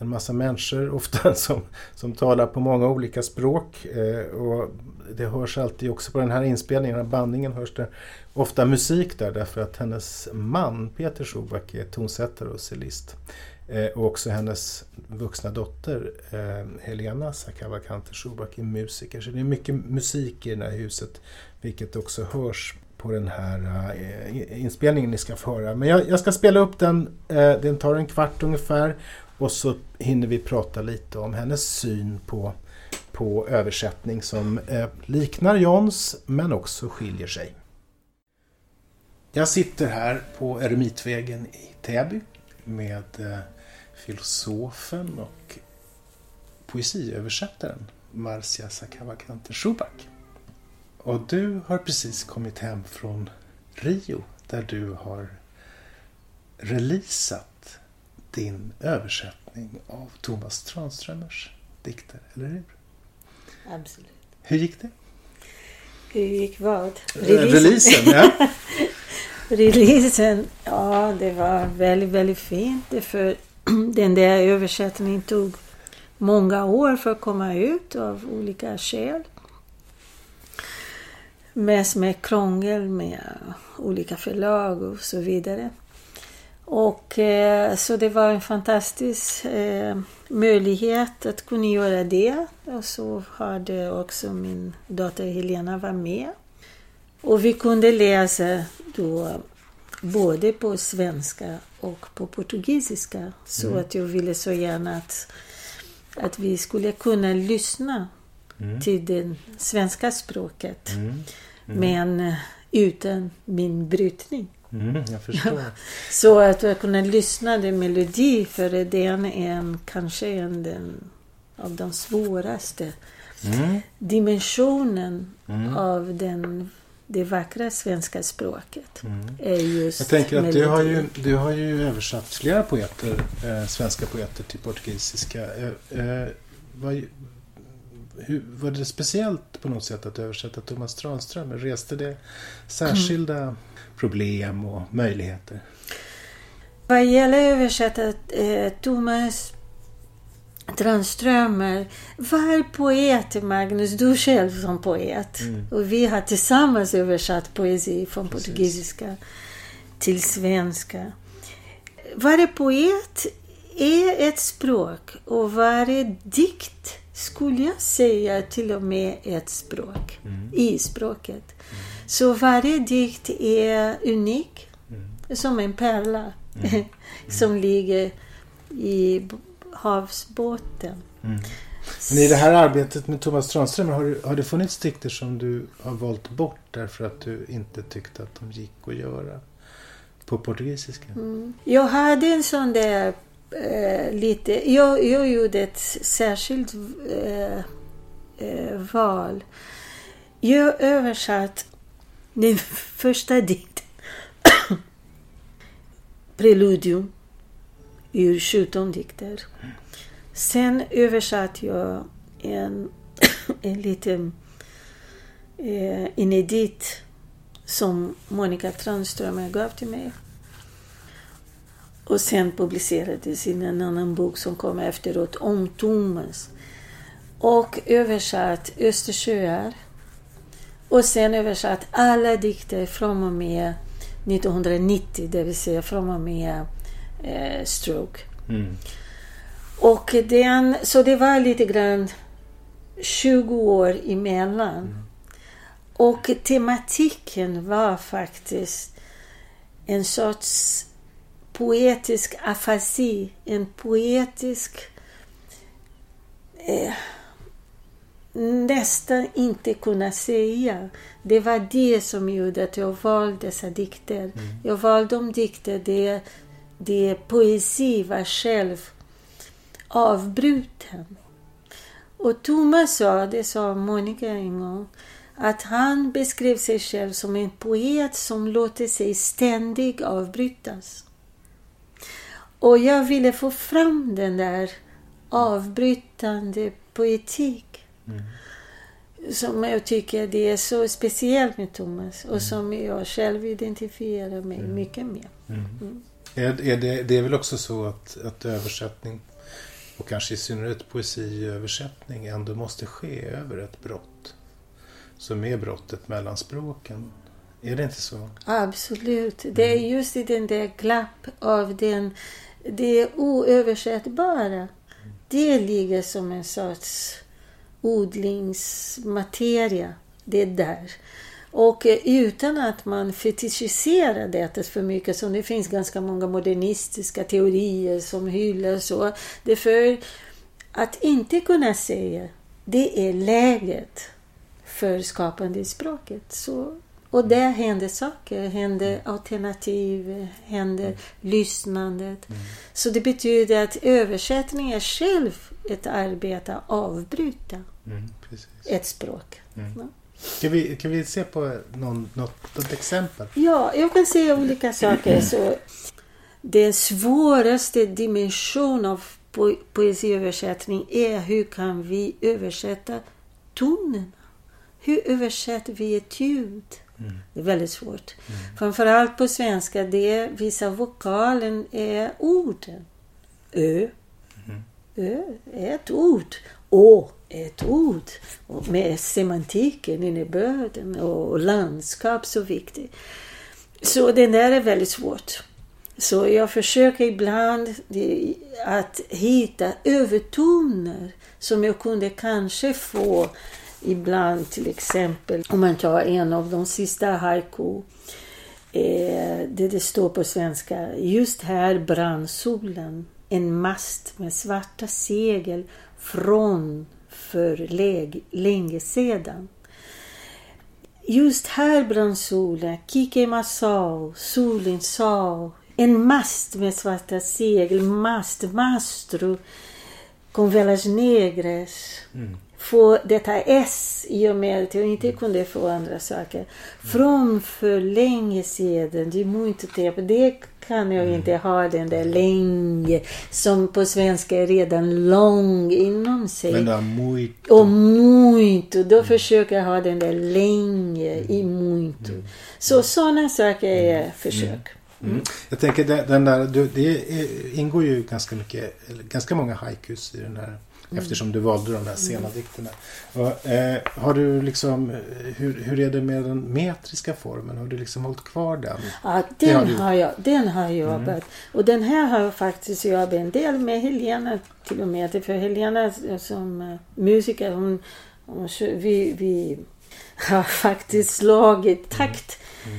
en massa människor, ofta som, som talar på många olika språk. Eh, och det hörs alltid också på den här inspelningen, den här bandningen hörs det ofta musik där därför att hennes man Peter Schubach är tonsättare och cellist. Eh, och också hennes vuxna dotter eh, Helena Sakavakante Schubach är musiker. Så det är mycket musik i det här huset vilket också hörs på den här eh, inspelningen ni ska få höra. Men jag, jag ska spela upp den. Eh, den tar en kvart ungefär. Och så hinner vi prata lite om hennes syn på, på översättning som eh, liknar Johns men också skiljer sig. Jag sitter här på Eremitvägen i Täby med eh, filosofen och poesiöversättaren Marcia Sakavakante Schuback. Och du har precis kommit hem från Rio där du har releasat din översättning av Thomas Tranströmers dikter, eller hur? Absolut. Hur gick det? Hur gick vad? Eh, releasen, Releasen ja. Releasen, ja det var väldigt, väldigt fint. För den där översättningen tog många år för att komma ut av olika skäl. Mest med krångel med olika förlag och så vidare. Och eh, så det var en fantastisk eh, möjlighet att kunna göra det. Och så hade också min dotter Helena varit med. Och vi kunde läsa då både på svenska och på portugisiska. Så mm. att jag ville så gärna att, att vi skulle kunna lyssna mm. till det svenska språket. Mm. mm. Men eh, utan min brytning. Mm, jag förstår. så att jag kunde lyssna till melodi för den är en, kanske en den, av de svåraste mm. dimensionen av den det vackra svenska språket mm. är just Jag tänker att du har, ju, du har ju översatt flera poeter, eh, svenska poeter till portugisiska. Eh, eh, vad, hur, var det speciellt på något sätt att översätta Thomas Tranströmer? Reste det särskilda mm. Problem och möjligheter? Vad gäller översättat eh, Thomas Tranströmer var poet, Magnus, du själv som poet. Mm. Och vi har tillsammans översatt poesi från Precis. portugisiska till svenska. Varje poet är ett språk och varje dikt skulle jag säga till och med ett språk mm. i språket. Mm. Så varje dikt är unik, mm. som en pärla mm. som ligger i havsbåten. Mm. Men i det här arbetet med Thomas Tranström, har, du, har det funnits dikter som du har valt bort därför att du inte tyckte att de gick att göra på portugisiska? Mm. Jag hade en sån där eh, lite... Jag, jag gjorde ett särskilt eh, eh, val. Jag översatt den första dikten Preludium ur 17 dikter. Sen översatte jag en, en liten eh, en edit som Monica Tranströmer gav till mig. Och sen publicerades i en annan bok som kom efteråt om Thomas. Och översatt Östersjöar. Och sen översatt alla dikter från och med 1990, det vill säga från och med eh, stroke. Mm. Och den, så det var lite grann 20 år emellan. Mm. Och tematiken var faktiskt en sorts poetisk afasi, en poetisk eh, nästan inte kunna säga. Det var det som gjorde att jag valde dessa dikter. Mm. Jag valde de dikter där det poesi var själv avbruten. Och Thomas sa, det sa Monica en gång, att han beskrev sig själv som en poet som låter sig ständigt avbrytas. Och jag ville få fram den där avbrytande poetik. Mm. Som jag tycker det är så speciellt med Thomas och mm. som jag själv identifierar mig mm. mycket med. Mm. mm. Är, är det, det är väl också så att, att översättning och kanske i synnerhet poesiöversättning ändå måste ske över ett brott. Som är brottet mellan språken. Är det inte så? Absolut. Det är mm. just i den där glapp av den, det oöversättbara. Det ligger som en sorts odlingsmateria. Det är där. Och eh, utan att man fetischiserar detta för mycket, som det finns ganska många modernistiska teorier som hyllar så. Det för att inte kunna säga det är läget för skapande i språket. Så, och där händer saker, händer mm. alternativ, händer mm. lyssnandet. Mm. Så det betyder att översättning är själv ett arbete att avbryta mm, ett språk. Mm. Ja. Kan vi, kan vi se på någon, något, något exempel? Ja, jag kan säga olika saker. Så den svåraste dimensionen av po poesiöversättning är hur kan vi översätta tonerna? Hur översätter vi ett ljud? Mm. Det är väldigt svårt. Mm. Framförallt på svenska, det vissa vokalen är orden. Ö. Mm. Ö är ett ord. Å är ett ord. med semantiken, innebörden och landskap så viktigt. Så det där är väldigt svårt. Så jag försöker ibland att hitta övertoner som jag kunde kanske få ibland till exempel om man tar en av de sista haiku eh, det, det står på svenska Just här brann solen en mast med svarta segel från för länge sedan. Just här brann solen, Kike Masao, solen sa en mast med svarta segel, mast, mastro, con velas negras. Mm. Få detta S i och med att jag inte kunde få andra saker. Från för länge sedan, det är mycket tempo. Det kan jag inte ha den där länge som på svenska är redan lång inom sig. Men det muito. Och muito. Då mm. försöker jag ha den där länge i muito. Mm. Så sådana saker är mm. försök. Mm. mm. Jag tänker den där, det ingår ju ganska mycket, ganska många haikus i den här Mm. Eftersom du valde de här sena mm. dikterna. Och, eh, har du liksom, hur, hur är det med den metriska formen? Har du liksom hållit kvar den? Ja, den, har, du... har, jag, den har jag jobbat. Mm. Och den här har jag faktiskt jobbat en del med Helena till och med. För Helena som eh, musiker, hon, hon, vi, vi har faktiskt slagit takt. Mm.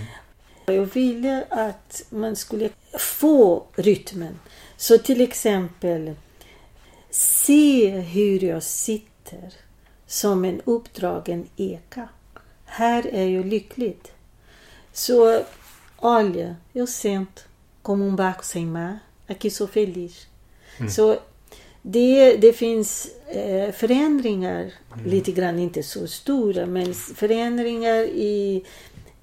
Mm. Jag ville att man skulle få rytmen. Så till exempel Se hur jag sitter som en uppdragen eka. Här är jag lyckligt. Så, olha, eu sento como um barco sem mar, aqui sou feliz. Mm. Så det, det finns eh, förändringar, mm. lite grann, inte så stora, men förändringar i,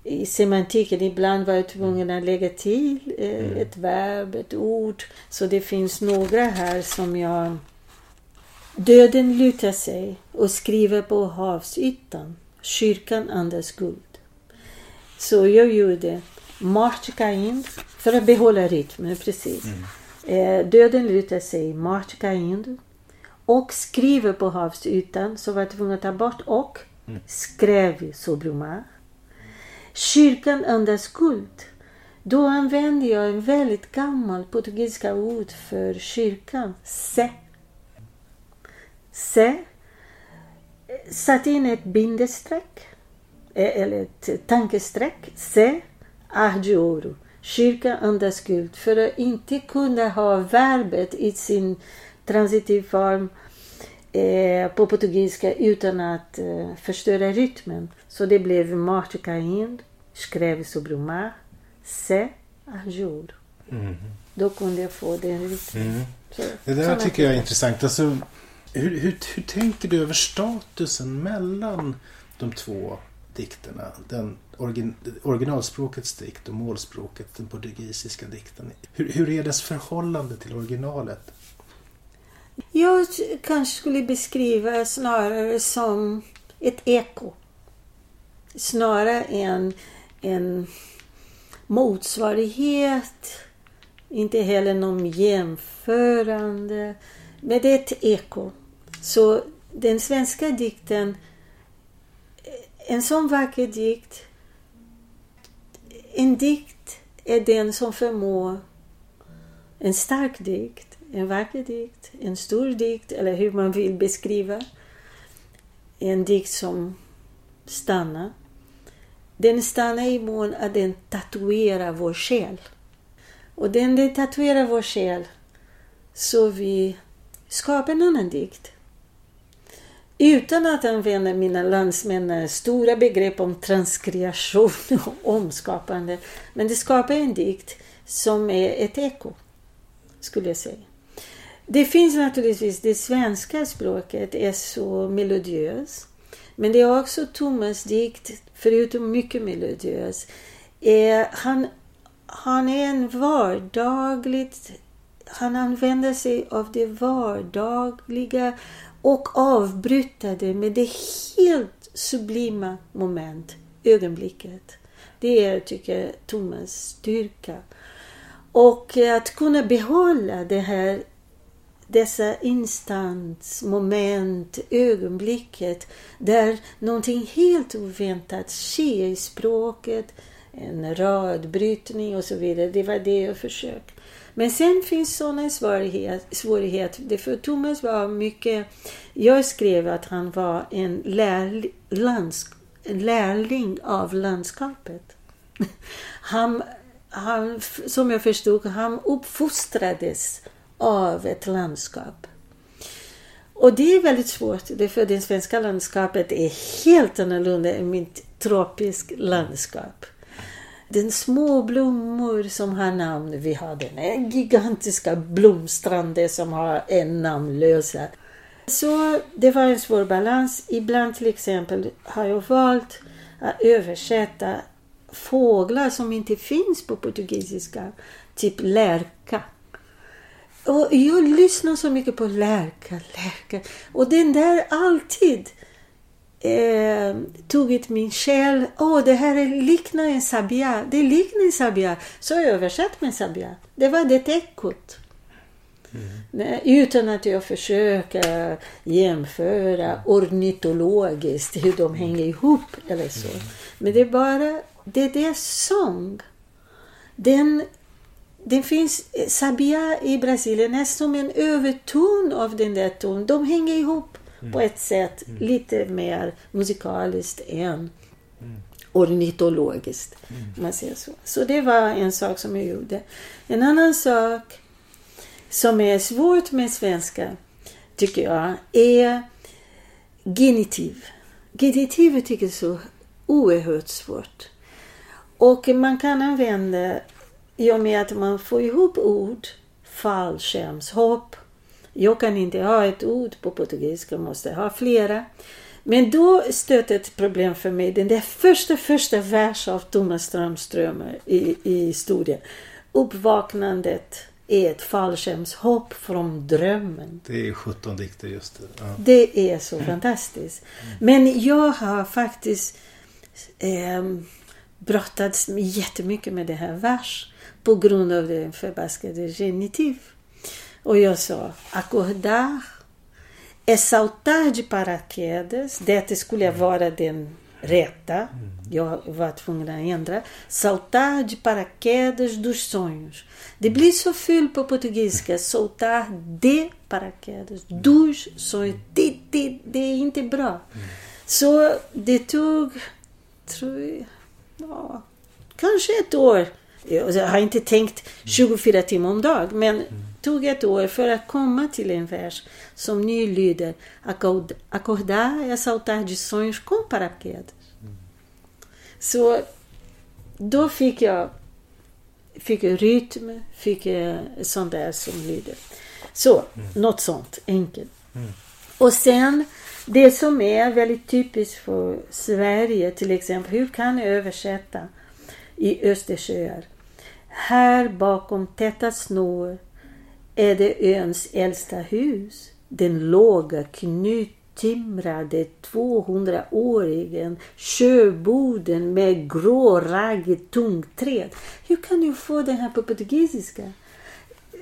i semantiken. Ibland var jag tvungen att lägga till eh, mm. ett verb, ett ord. Så det finns några här som jag Döden lutar sig och skriver på havsytan. Kyrkan andas guld. Så jag gjorde March caindo för att behålla rytmen. Precis. Mm. Eh, döden lutar sig, March caindo och skriver på havsytan. Så var jag tvungen att ta bort och. Mm. Skrev mar. Kyrkan andas guld. Då använde jag en väldigt gammal portugisiska ord för kyrkan. Se Se satte in ett bindestreck eh, eller ett tankestreck. Se arde oro. Kyrka andas guld. För att inte kunna ha verbet i sin transitiv form eh, på portugisiska utan att eh, förstöra rytmen. Så det blev Morte caindo, skrev sobre o mar, se arde oro. Mm. Då kunde jag få den rytmen. Mm. Så, det där tycker jag är intressant. Alltså, hur, hur, hur tänker du över statusen mellan de två dikterna? Den origin, originalspråkets dikt och målspråket, den portugisiska dikten. Hur, hur är dess förhållande till originalet? Jag kanske skulle beskriva snarare som ett eko. Snarare än en motsvarighet, inte heller någon jämförande. Men det är ett eko. Så den svenska dikten, en sån vacker dikt, en dikt är den som förmår en stark dikt, en vacker dikt, en stor dikt eller hur man vill beskriva. En dikt som stannar. den stannar i mån att den tatuerar vår själ. Och den, den tatuerar vår själ så vi skapa en annan dikt. Utan att använda mina landsmän eh, stora begrepp om transkreation och omskapande. Men det skapar en dikt som är ett eko, skulle jag säga. Det finns naturligtvis, det svenska språket är så melodiöst. Men det är också Thomas dikt, förutom mycket melodiös. Eh, han, han är en vardagligt... Han använder sig av det vardagliga och avbryter det med det helt sublima moment, ögonblicket. Det är, tycker jag, Thomas styrka. Och att kunna behålla det här dessa instans, moment, ögonblicket där någonting helt oväntat sker i språket, en radbrytning och så vidare. Det var det jag försökte. Men sen finns sådana svårigheter. Svårighet. För Thomas var mycket... Jag skrev att han var en, lär, landsk, en lärling av landskapet. Han, han, som jag förstod, han uppfostrades av ett landskap. Och det är väldigt svårt, för det svenska landskapet är helt annorlunda än mitt tropiska landskap. Den små blommor som har namn. Vi har den gigantiska blomstrande som har en namnlösa. Så det var en svår balans. Ibland till exempel har jag valt att översätta fåglar som inte finns på portugisiska. Typ lärka. Och jag lyssnar så mycket på lärka, lärka. Och den där alltid eh, tagit min själ. Åh, oh, det här liknar en sabia. Det liknar en sabia. Så jag översatt med sabia. Det var det ekot. Mm. Utan att jag försöker jämföra ornitologiskt hur de hänger ihop eller så. Mm. Men det är bara, det är det sång. Den det finns, Sabia i Brasilien är som en överton av den där tonen. De hänger ihop mm. på ett sätt mm. lite mer musikaliskt än mm. ornitologiskt. Mm. Man säger så. så det var en sak som jag gjorde. En annan sak som är svårt med svenska, tycker jag, är genitiv. Genitiv tycker jag är så oerhört svårt. Och man kan använda i och med att man får ihop ord, fallskärmshopp. Jag kan inte ha ett ord på portugisiska, jag måste ha flera. Men då stötte ett problem för mig. Den där första, första vers av Thomas Strömströmer i, i historien. Uppvaknandet är ett fallskärmshopp från drömmen. Det är 17 dikter just det. Ja. Det är så fantastiskt. Mm. Men jag har faktiskt eh, brottats jättemycket med det här vers på grund av den förbaskade genitiv. Och jag sa acordar é saltar de paraquedas. Detta skulle vara den rätta. Jag var tvungen att ändra. Saltar de paraquedas dos sonhos. Det blir så fult på portugisiska. Saltar de paraquedas. Dos sonhos. Det, det, det är inte bra. Så det tog, tror jag, ja, kanske ett år jag har inte tänkt 24 timmar om dagen, men mm. Tog ett år för att komma till en vers som nu lyder Acordar é saltar de sonhos com paraquedas. Mm. Så då fick jag, fick jag rytm, fick jag sånt där som lyder. Så, mm. något sånt enkelt. Mm. Och sen det som är väldigt typiskt för Sverige till exempel, hur kan jag översätta i Östersjöar? Här bakom täta snår är det öns äldsta hus. Den låga knuttimrade 200-årigen sjöboden med grå raggigt tungträd. Hur kan du få den här på portugisiska?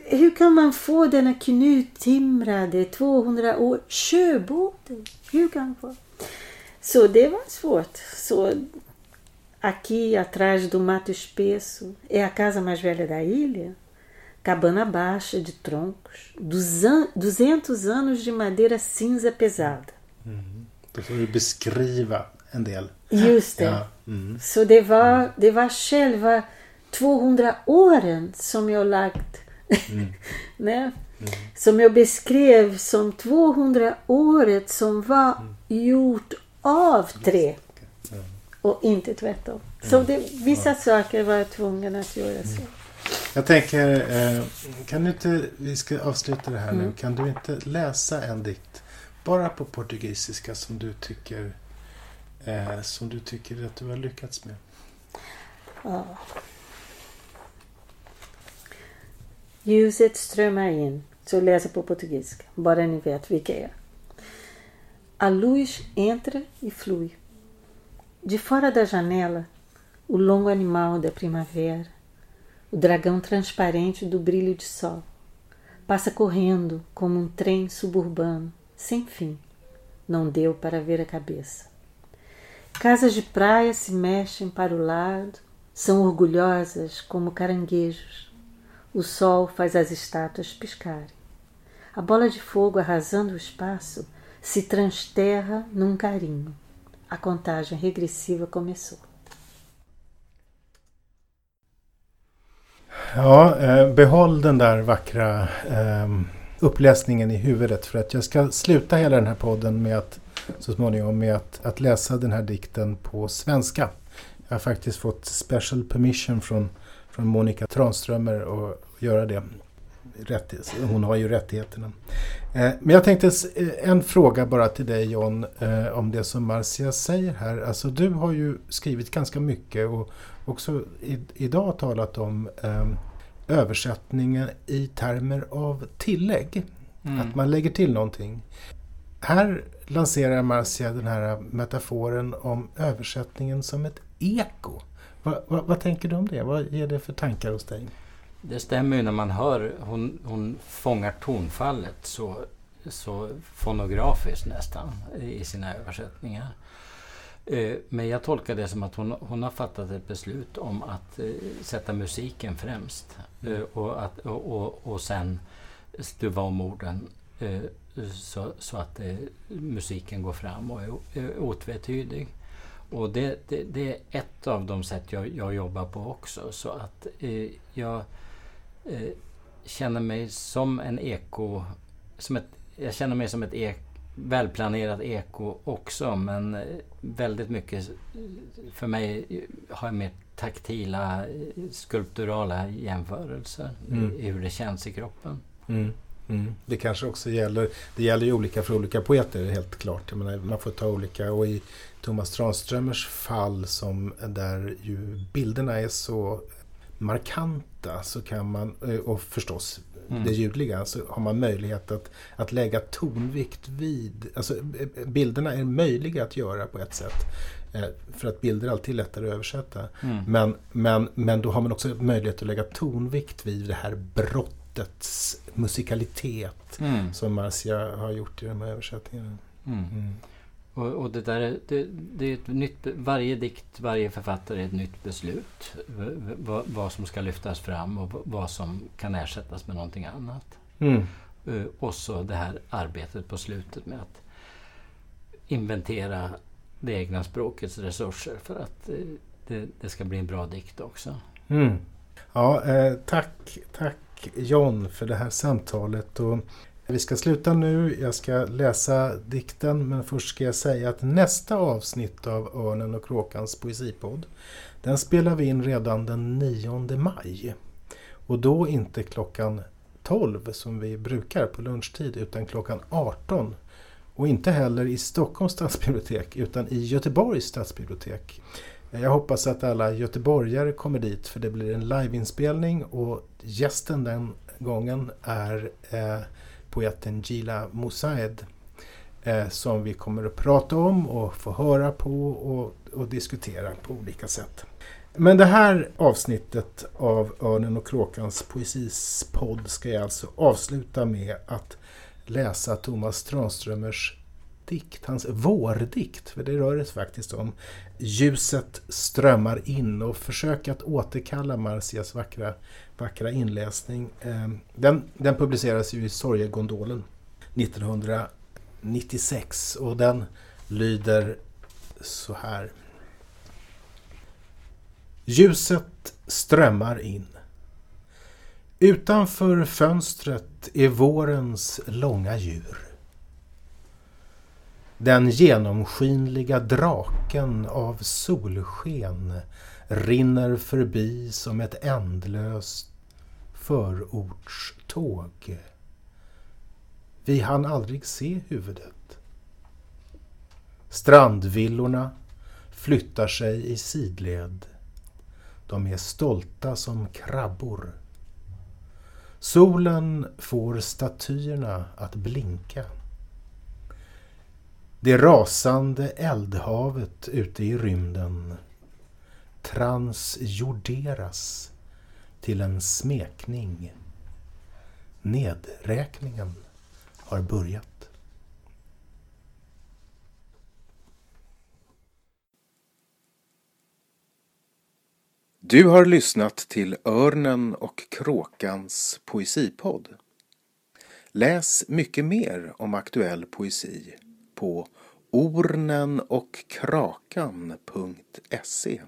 Hur kan man få denna knuttimrade 200 år sjöboden? Hur kan man få? Så det var svårt. Så Aqui atrás do mato espesso é a casa mais velha da ilha? Cabana baixa de troncos, duzentos anos de madeira cinza pesada. Mm. Då får du beskriva en del. Just det. Ja. Mm. Så det var, det var själva 200 åren som jag lagt. Mm. Nej. Som jag beskrev som 200 året som var gjort av trä. Och inte tvärtom. Så det, vissa saker var jag tvungen att göra så. Jag tänker, eh, kan du inte, vi ska avsluta det här nu, Mm. kan du inte läsa en dikt bara på portugisiska som du tycker eh, som du tycker att du har lyckats med? Ja. Ljuset strömmar in. Så läser på portugisiska. Bara ni vet vilka är. A luz entra e flui. De fora da janela, o longo animal da primavera, o dragão transparente do brilho de sol, passa correndo como um trem suburbano, sem fim. Não deu para ver a cabeça. Casas de praia se mexem para o lado, são orgulhosas como caranguejos. O sol faz as estátuas piscarem. A bola de fogo arrasando o espaço se transterra num carinho. A contagem regressiva começou. Ja, eh, behåll den där vackra eh, uppläsningen i huvudet för att jag ska sluta hela den här podden med att så småningom med att, att läsa den här dikten på svenska. Jag har faktiskt fått special permission från, från Monica Tranströmer att göra det. Rätt, hon har ju rättigheterna. Eh, men jag tänkte eh, en fråga bara till dig John eh, om det som Marcia säger här. Alltså du har ju skrivit ganska mycket och också i, idag talat om eh, översättningen i termer av tillägg. Mm. Att man lägger till någonting. Här lanserar Marcia den här metaforen om översättningen som ett eko. Va, va, vad tänker du om det? Vad ger det för tankar hos dig? Det stämmer ju när man hör, hon, hon fångar tonfallet så, så fonografiskt nästan i sina översättningar. Eh, Men jag tolkar det som att hon, hon har fattat ett beslut om att eh, sätta musiken främst. Eh, och, att, och, och, och sen stuva om orden så, så att musiken går fram och är, otvetydig. Och det, det, det är ett av de sätt jag, jag jobbar på också. Så att eh, jag eh, känner mig som en eko... Som ett, jag känner mig som ett ek, välplanerat eko också men väldigt mycket för mig har jag mer taktila, skulpturala jämförelser Mm. i, i hur det känns i kroppen. Mm. Mm. Det kanske också gäller, det gäller ju olika för olika poeter helt klart. Jag menar, man får ta olika och i Thomas Tranströmers fall som där ju bilderna är så markanta så kan man, eh, och förstås Mm. det ljudliga, så har man möjlighet att, att lägga tonvikt vid, alltså bilderna är möjliga att göra på ett sätt. Eh, För att bilder är alltid lättare att översätta. Mm. Men, men, men då har man också möjlighet att lägga tonvikt vid det här brottets musikalitet Mm. som Marcia har gjort i de här översättningarna. Mm. Och, och det där är, det, det är ett nytt, varje dikt, varje författare är ett nytt beslut. V- v- Vad, som ska lyftas fram och vad som kan ersättas med någonting annat. Mm. Eh, Och så det här arbetet på slutet med att inventera det egna språkets resurser för att eh, det, det ska bli en bra dikt också. Mm. Ja, eh, tack, tack John för det här samtalet. Och vi ska sluta nu. Jag ska läsa dikten men först ska jag säga att nästa avsnitt av Örnen och Kråkans poesipodd den spelar vi in redan den 9 maj. Och då inte klockan 12 som vi brukar på lunchtid utan klockan 18. Och inte heller i Stockholms stadsbibliotek utan i Göteborgs stadsbibliotek. Jag hoppas att alla göteborgare kommer dit för det blir en liveinspelning och gästen den gången är eh, poeten Gila Mosaed eh, som vi kommer att prata om och få höra på och, och diskutera på olika sätt. Men det här avsnittet av Örnen och Kråkans poesispodd ska jag alltså avsluta med att läsa Thomas Tranströmers dikt, hans vårdikt, för det rör det sig faktiskt om. Ljuset strömmar in och försök att återkalla Marcias vackra, vackra inläsning. Ehm, den, den publiceras ju i Sorgegondolen 1996 och den lyder så här. Ljuset strömmar in. Utanför fönstret är vårens långa djur. Den genomskinliga draken av solsken rinner förbi som ett ändlöst förortståg. Vi hann aldrig se huvudet. Strandvillorna flyttar sig i sidled. De är stolta som krabbor. Solen får statyerna att blinka. Det rasande eldhavet ute i rymden transjorderas till en smekning. Nedräkningen har börjat. Du har lyssnat till Örnen och kråkans poesipodd. Läs mycket mer om aktuell poesi på ornenochkrakan.se